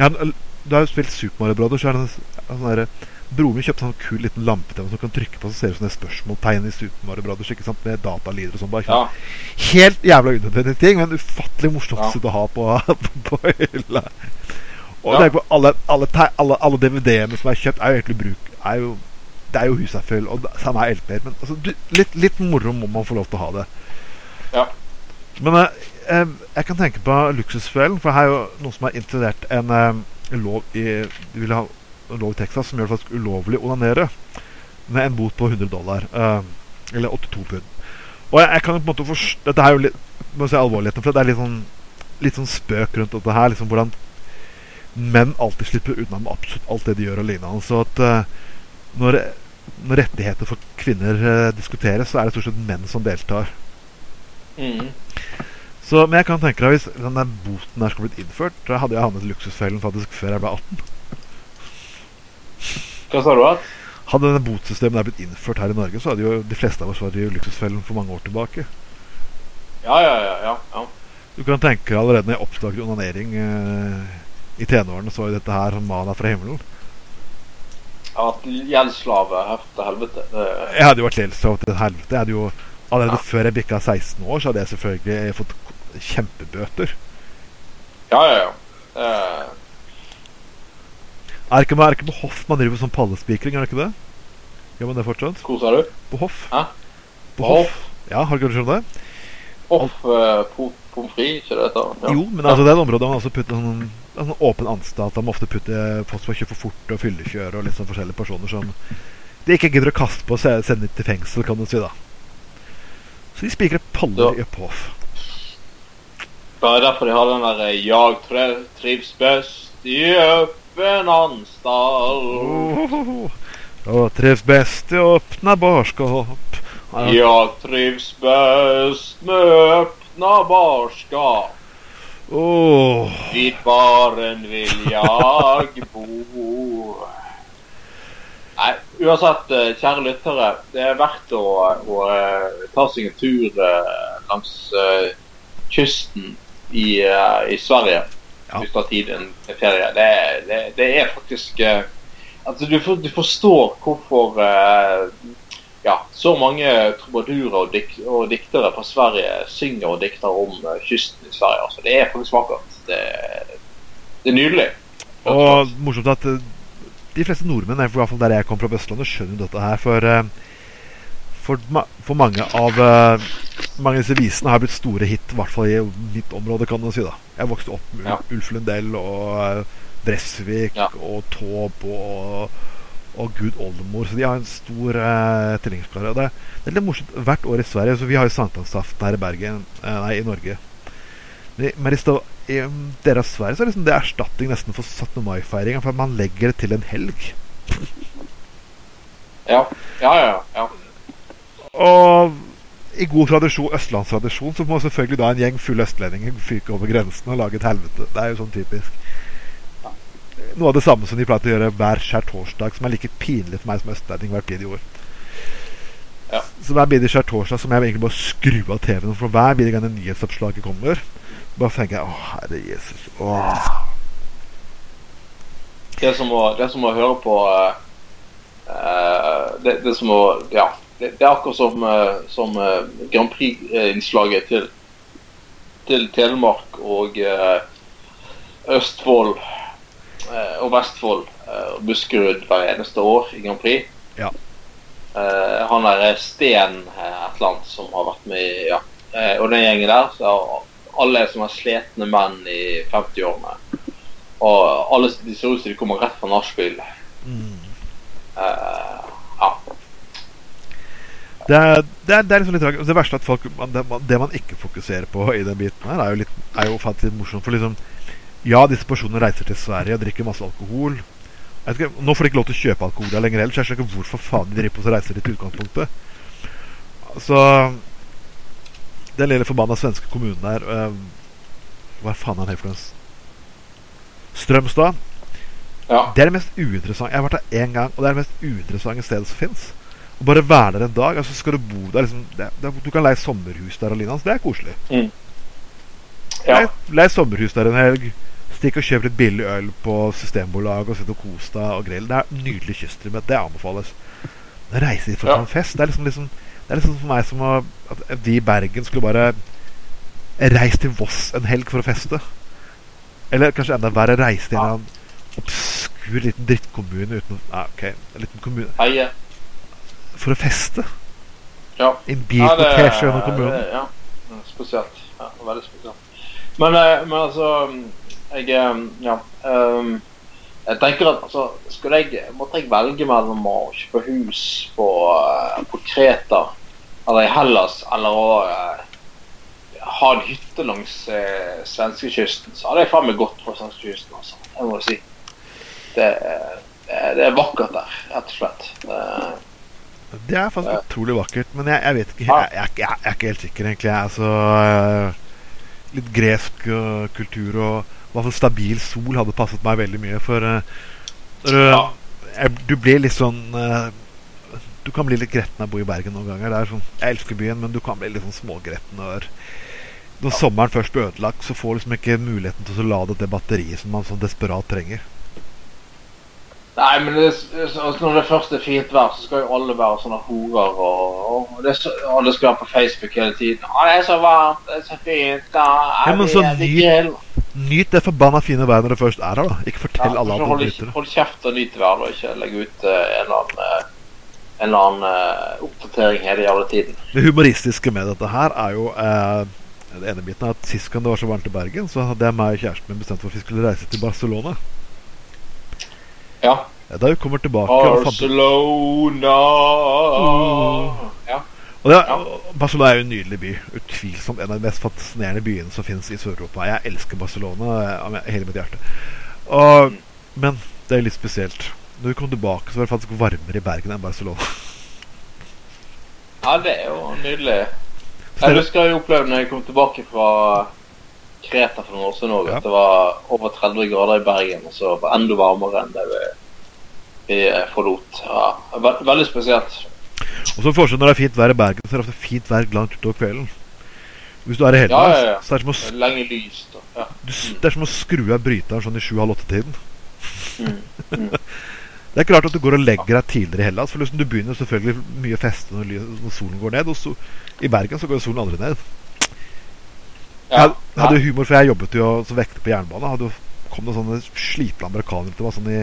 kan Du har jo spilt Super Mario Brothers. Så er det en, en sånn derre- Broren min kjøpte sånn kul liten lampe til som du kan trykke på, så ser det ut som et spørsmålstegn i Super Mario Brothers. Ikke sant? Med datalyder og sånn. Bare Ja. Helt jævla unødvendige ting, men ufattelig morsomt Ja. å ha på, på hylla. Og Ja. tenk på alle, alle, alle, alle DVD-ene som er kjøpt, er jo egentlig bruk er jo, Det er jo huset er full, og samme er LP-er. Men altså, du, litt, litt moro må man få lov til å ha det. Ja. Men eh, eh, jeg kan tenke på Luksusfellen, for her er jo noen som har installert en, eh, lov i De vil ha lov i Texas som gjør det faktisk ulovlig å onanere med en bot på 100 dollar. eh, eller 82 pund. Og jeg, jeg kan på en måte forstå Dette er jo litt Må si alvorligheten, for det er litt sånn Litt sånn spøk rundt dette her. Liksom hvordan menn alltid slipper unna med absolutt alt det de gjør og lignende. Så at uh, når, når rettigheter for kvinner eh, diskuteres, så er det stort sett menn som deltar. Mm. Så, men jeg kan tenke deg hvis denne boten der skulle blitt innført, da hadde jeg havnet i luksusfellen faktisk før jeg ble 18. Hva sa du? at? Hadde denne botsystemet der blitt innført her i Norge, så hadde jo de fleste av oss vært i luksusfellen for mange år tilbake. Ja, ja, ja. ja, ja. Du kan tenke deg allerede når jeg oppdaget onanering eh, i tenårene, så var jo dette her som mana fra himmelen. Jeg har vært gjeldsslave her til helvete. Det, Jeg hadde jo vært gjeldsslave til helvete. Jeg hadde jo Allerede Ja. før jeg bikka 16 år, så hadde jeg selvfølgelig fått kjempebøter. ja, ja, ja. Det, Er ikke, er ikke på hoff man driver sånn pallespikring, er det ikke det? Gjør man det fortsatt? Koser du? På hoff? Hæ? På På hoff? Ja, har du ikke skjønt det? Hoff uh, pommes frites, ikke det? Ja. Jo, men altså det er et område man også putter sånn, en sånn åpen anstalt. Han må ofte putter folk som kjører for fort og fyllekjøre og litt sånn forskjellige personer som de ikke gidder å kaste på og sende til fengsel, kan du si, da. Så de spikrer paller Ja. på. Det er derfor de har den der eh, 'Jeg trives best i åpen anstalt'. Oh, og trives best i åpna barskap. Ja, Jeg trives best med åpna barskap. Åh. Vid baren vil jeg bo. Nei, uansett, eh, kjære lyttere. Det er verdt å, å eh, ta seg en tur eh, langs uh, kysten i, uh, i Sverige. Ja. Hvis du har tid en ferie. Det, det, det er faktisk uh, Altså, du, for, du forstår hvorfor ja, så mange trubadurer og, dik og diktere fra Sverige synger og dikter om eh, kysten i Sverige. Altså, det er faktisk vakkert. Det, det er nydelig. Og morsomt at eh, de fleste nordmenn, i hvert fall der jeg kom fra Østlandet, skjønner dette her. For, eh, for, for mange av mange av disse visene har blitt store hit, i hvert fall i mitt område, kan man si. da Jeg vokste opp med Ja. Ulf Lundell og Dresvik Bresvik Ja. og Taube og, og Gud oldemor. Så de har en stor uh, tilhengighetsplan. Det, det er litt morsomt hvert år i Sverige. Så vi har jo sankthansaften her i Bergen, eh, nei, i Norge. Men i- Men i, i um, Sverige så er liksom det erstatning nesten for 17. mai-feiringa, for man legger det til en helg. Ja, ja, ja. ja. Og i god tradisjon, østlandstradisjon så må selvfølgelig da en gjeng fulle østlendinger fyke over grensen og lage et helvete. Det er jo sånn typisk. Noe av det samme som de pleier å gjøre hver skjærtorsdag, som er like pinlig for meg som østlending hvert bidige år. Ja. Så hver bidige skjærtorsdag så må jeg egentlig bare skru av TV-en, for hver bidige gang det nyhetsoppslaget kommer, bare tenker jeg Å, herre Jesus. Åh. Det er som å, det er som å høre på eh, det, det er som å Ja. Det, det er akkurat som, uh, som uh, Grand Prix-innslaget til, til Telemark og Østfold og Vestfold eh, og Buskerud hver eneste år i Grand Prix. Ja. Eh, han er Sten eh, et eller annet som har vært med i ja. Eh, og den gjengen der, så er alle som er sletne menn i 50-årene. Og alle de ser ut som de kommer rett fra nachspiel. Mm. Eh, ja. Det er, det, er, det er liksom litt rart. Det verste er at folk det, man- det man ikke fokuserer på i den biten her, er jo, litt, er jo faktisk litt morsomt. For liksom Ja, disse personene reiser til Sverige og drikker masse alkohol. Ikke, nå får de ikke lov til å kjøpe alkohol der lenger heller, så jeg skjønner ikke hvorfor faen de driver på og reiser dit i utgangspunktet. Så Den lille forbanna svenske kommunen der øh, Hva faen er det for noe? Strømstad. Ja. Det er det mest uinteressante Jeg har vært der én gang, og det er det mest uinteressante stedet som fins. Å bare være der en dag. Altså Skal du bo der liksom, det, det, Du kan leie sommerhus der alene. så det er koselig. ja. Leie, lei sommerhus der en helg. Stikk og kjøp litt billig øl på Systembolaget og sitte og kos deg og grill. Det er nydelig kyststrøm. Det anbefales. Men Reise dit for å ta en fest Det er liksom, liksom Det er liksom for meg som å, at vi i Bergen skulle bare reist til Voss en helg for å feste. Eller kanskje enda verre, reise til en obskur liten drittkommune uten Nei, OK. En liten kommune Heie. For å feste. Ja. I en bilkortesje gjennom kommunen. det- Ja, spesielt. Ja, veldig spesielt. Men, eh, men altså Jeg eh, Ja. um, jeg tenker at altså, jeg, Måtte jeg velge mellom å kjøpe hus på, eh, på Kreta eller i Hellas eller å uh, ha en hytte langs uh, svenskekysten, så hadde jeg faen meg gått for svenskekysten. Altså. Jeg må si. Det, det, det er vakkert der, rett og slett. Det, Det er faktisk utrolig vakkert, men jeg, jeg vet ikke jeg, jeg, er jeg, er ikke helt sikker, egentlig. Jeg, altså, øh, litt gresk kultur og hvert fall stabil sol hadde passet meg veldig mye. For uh, du, Ja. blir litt sånn uh, Du kan bli litt gretten av å bo i Bergen noen ganger. Er sånn, jeg elsker byen, men du kan bli litt sånn smågretten når når sommeren først blir ødelagt, så får du liksom ikke muligheten til å lade det batteriet som man sånn desperat trenger. Nei, men det, altså, når det først er fint vær, så skal jo alle være sånne horer. Og, og det, er alle skal være på Facebook hele tiden. Å, det er så varmt, det er så fint. Da er Ja, men vi, så er vi nyt- det forbanna fine været når det først er her, da. Ikke fortell Ja, alle at du nyter det. hold kjeft og nyt været, og ikke legge ut uh, en eller annen, uh, en eller annen uh, oppdatering hele jævla tiden. Det humoristiske med dette her er jo Det ene biten er at Sist gang det var så varmt i Bergen, så hadde jeg meg og kjæresten min bestemt for at vi skulle reise til Barcelona. Ja. Da vi kommer tilbake og fant Barcelona Ja. Og det, Ja. Barcelona er jo en nydelig by. Utvilsomt en av de mest fascinerende byene som finnes i Sør-Europa. Jeg elsker Barcelona eh, av hele mitt hjerte. Og, men det er litt spesielt. Når vi kom tilbake, så var det faktisk varmere i Bergen enn Barcelona. ja, det er jo nydelig. Jeg husker jeg opplevde når jeg kom tilbake fra Kreta for noen år siden òg, Ja. at det var over 30 grader i Bergen, og så var det enda varmere enn det vi, vi eh, forlot. Ja, veldig spesielt. Og så forskjell når det er fint vær i Bergen, så er det ofte fint vær langt utover kvelden. Hvis du er i Ja, Hellas, ja, ja. så er det som å, Lenge lys, da. ja. du, det er som å skru av bryteren sånn i sju-halv-åtte-tiden. Mm. Mm. Det er klart at du går og legger deg tidligere i Hellas. For liksom du begynner selvfølgelig mye å feste når, når solen går ned. Og so I Bergen så går solen aldri ned. Jeg hadde- hadde humor, for jeg jobbet jo som vekter på jernbane. Hadde kom det sånne slitne amerikanere til meg sånn i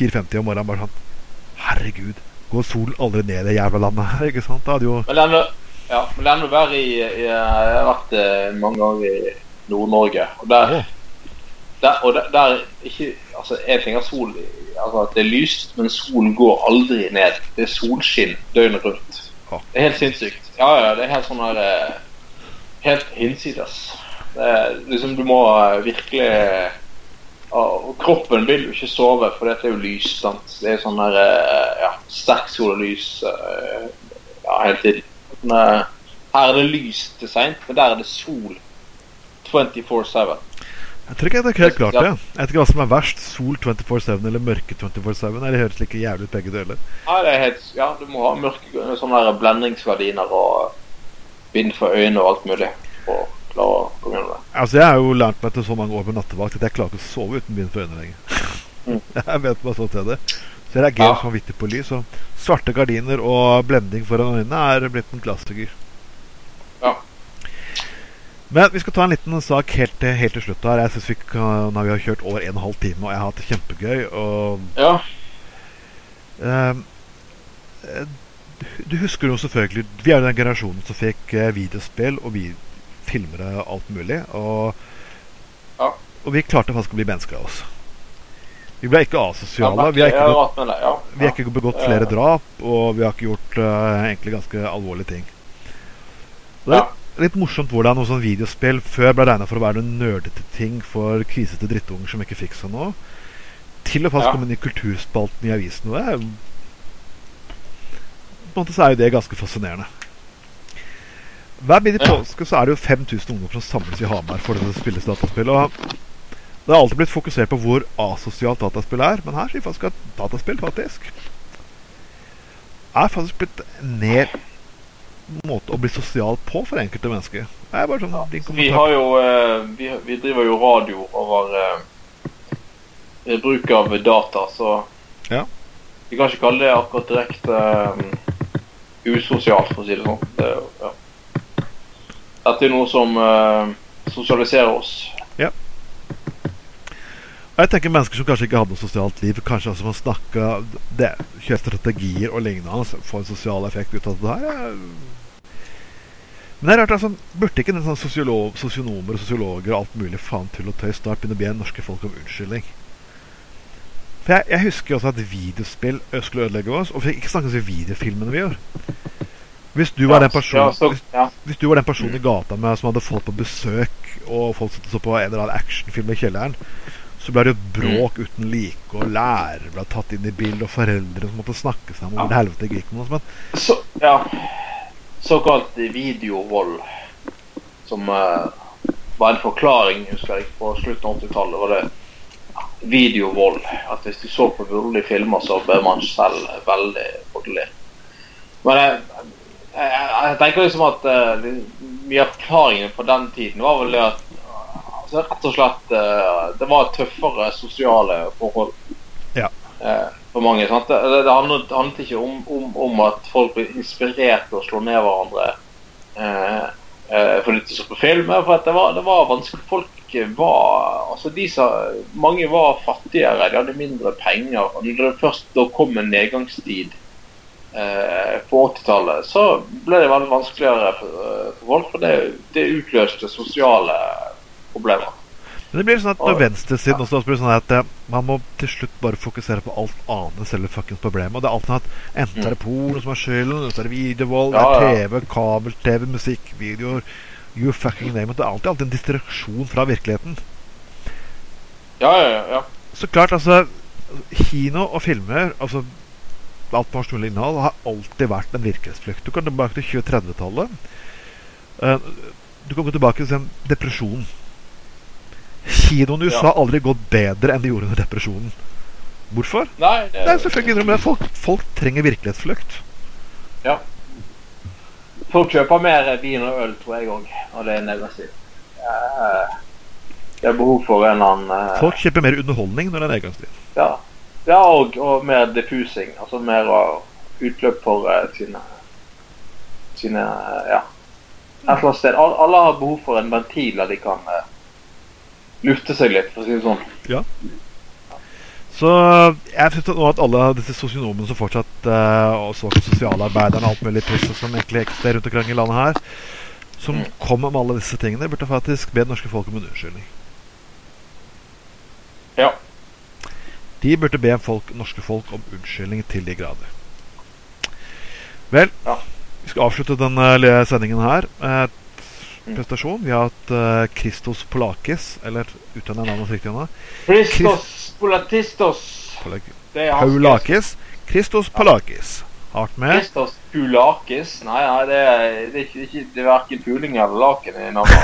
4.50 om morgenen. Bare sånn Herregud, går solen aldri ned i det jævla landet her? Ikke sant? Da hadde jo Men er enda, ja, men er enda verre i, i Jeg har vært eh, mange ganger i Nord-Norge. Og der, Å, der, og der, der ikke Altså, en ting er sol Altså at det er lyst, men solen går aldri ned. Det er solskinn døgnet rundt. Det er helt sinnssykt. Ja, ja, det er helt sånn her eh, Helt hinsides. Det er liksom Du må eh, virkelig Og kroppen vil jo ikke sove, for dette er jo lys. sant? Det er sånn der eh, ja, sterk sollys eh, ja, hele tiden. Men, eh, her er det lys til seint, men der er det sol 24-7. jeg tror ikke jeg er helt klart det. Jeg vet ikke hva som er verst. Sol 24-7 eller mørke 24-7. Det høres like jævlig ut begge deler. Ja, det er helt, ja, du må ha mørke sånne der blendingsverdiner og bind for øynene og alt mulig å klare gjennom det. Altså, jeg har jo lært meg etter så mange år med nattevakt at jeg klarer ikke å sove uten bind for øynene lenger. Mm. jeg vet bare sånn til det. Så jeg reagerer Ja. vanvittig på lys. Og svarte gardiner og blending foran øynene er blitt en klassiker. Ja. Men vi skal ta en liten sak helt til, helt til slutt her. Jeg synes vi kan, vi har kjørt over en og en halv time, og jeg har hatt det kjempegøy. Og Ja, eh, du husker jo selvfølgelig Vi er jo den generasjonen som fikk eh, videospill og vi filmere og alt mulig. Og, Ja. og vi klarte faktisk å bli mennesker av oss. Vi ble ikke asosiale. Vi har ikke, begått, vi har ikke begått flere drap, og vi har ikke gjort uh, egentlig ganske alvorlige ting. Det er litt morsomt hvordan noe sånn videospill før ble regna for å være noen nerdete ting for kvisete drittunger som ikke fikk seg noe, til å faktisk Ja. komme inn i kulturspalten i avisen. Og det er på en måte så er jo det ganske fascinerende. Hver midt i påske så er det jo 5000 ungdommer som samles i Hamar for å spille dataspill. Og Det har alltid blitt fokusert på hvor asosialt dataspill er, men her sier faktisk at dataspill faktisk er faktisk blitt ned måte å bli sosial på for enkelte mennesker. Er sånn din Vi har jo eh, vi, vi driver jo radio over eh, bruk av data, så Ja. Vi kan ikke kalle det akkurat direkte um, usosialt, for å si det sånn. Det, ja. Dette er noe som uh, sosialiserer oss. Ja. Og Jeg tenker Mennesker som kanskje ikke hadde noe sosialt liv, kanskje også må snakke det, kjøre strategier og lignende, altså, få en sosial effekt ut av det her. Men det er rart, altså, burde ikke sånn sosionomer og sosiologer og alt mulig faen tull og tøy snart begynne å be norske folk om unnskyldning? For jeg, jeg husker også at videospill skulle ødelegge oss, og vi ikke snakke om videofilmene vi gjør. Hvis du var den personen ja, så, hvis, ja. hvis du var den personen i gata med, som hadde folk på besøk, og folk satt og så på en eller annen actionfilm i kjelleren, så ble det jo bråk uten like, og lærere ble tatt inn i bildet, og foreldre som måtte snakke sammen om hvor det helvete gikk med oss. Men Så, ja. Såkalt videovold, som uh, var en forklaring husker jeg, på slutten av 80-tallet. var det videovold. At hvis du så på voldelige filmer, så ble man selv veldig voldelig. Men jeg, jeg, jeg tenker liksom at uh, mye av forklaringen på den tiden var vel det at altså, rett og slett uh, det var tøffere sosiale forhold Ja. uh, for mange. Sant? Det, det, handlet, handlet ikke om, om, om at folk ble inspirert til å slå ned hverandre eh, eh, fordi de så på film. For det var, det var vanskelig. Folk var altså de sa, Mange var fattigere, de hadde mindre penger. og Når det først da kom en nedgangstid eh, på 80-tallet, så ble det veldig vanskeligere for, eh, folk. For det, det utløste sosiale problemer. Men det blir sånn at når venstresiden også blir sånn at eh, man må til slutt bare fokusere på alt annet enn selve fuckings problemet. Og det er alltid sånn at enten er det porno som er skylden, så er det videovold, det Ja, er ja. TV, kabel-TV, musikkvideoer You fucking name it. Det er alltid, alltid en distraksjon fra virkeligheten. Ja, ja, ja. Så klart, altså Kino og filmer, altså alt personlig innhold, har alltid vært en virkelighetsflukt. Du kan tilbake til 2030-tallet. Eh, du kan gå tilbake til en depresjonen. Kinoen i USA Ja. har aldri gått bedre enn de gjorde under depresjonen. Hvorfor? Nei, det, er selvfølgelig innrømme det. Folk, folk trenger virkelighetsflukt. Folk kjøper mer vin og øl, tror jeg òg, og det er negativt. Eh, Det er behov for en eller annen eh, Folk kjøper mer underholdning når det er nedgangstid. Ja, ja og, og mer diffusing. Altså mer utløp for uh, sine sine uh, Ja. Et eller annet sted. Alle, har behov for en ventil der de kan uh, lufte seg litt, for å si det sånn. Så jeg syns nå at alle disse sosionomene som fortsatt uh, og såkalt sosialarbeiderne og alt mulig piss som egentlig eksisterer rundt omkring i landet her, som Mm. kommer med alle disse tingene, burde faktisk be det norske folk om en unnskyldning. Ja. De burde be folk, norske folk om unnskyldning til de grader. Vel, Ja. vi skal avslutte denne sendingen her. Et Mm. prestasjon. Vi har hatt uh, Christos Polakis, eller uttaler jeg navnet riktig? Christos Polatistos. Polak- Det er Paulakis. Christos Polakis. Hardt med. Christos Pulakis. Nei, nei, det er, det er ikke det er verken puling eller laken i navnet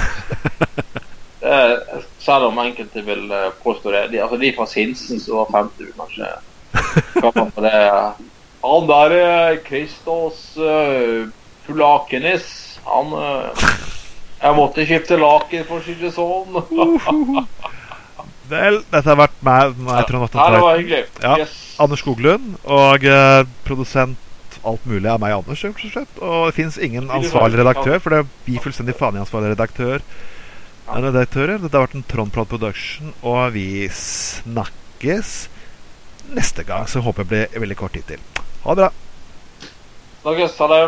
er- Selv om enkelte vil eh, påstå det. De, altså de fra Sinsen som var 50, vil kanskje kalle for det. Han der Kristos Christos uh, Pulakenis. Han uh, Jeg måtte skifte laken, for å si det sånn. Vel, dette har vært meg, Nei, Trond Atten Ja, det var hyggelig. Ja. Yes. Anders Skoglund, og eh, produsent alt mulig av meg, Anders, og det fins ingen ansvarlig redaktør, for det er fullstendig faen i ansvarlig redaktør. Redaktører. Dette har vært en Trondprat Production, og vi snakkes neste gang. Så håper jeg blir veldig kort tid til. Ha det bra. Snakkes. Ha det.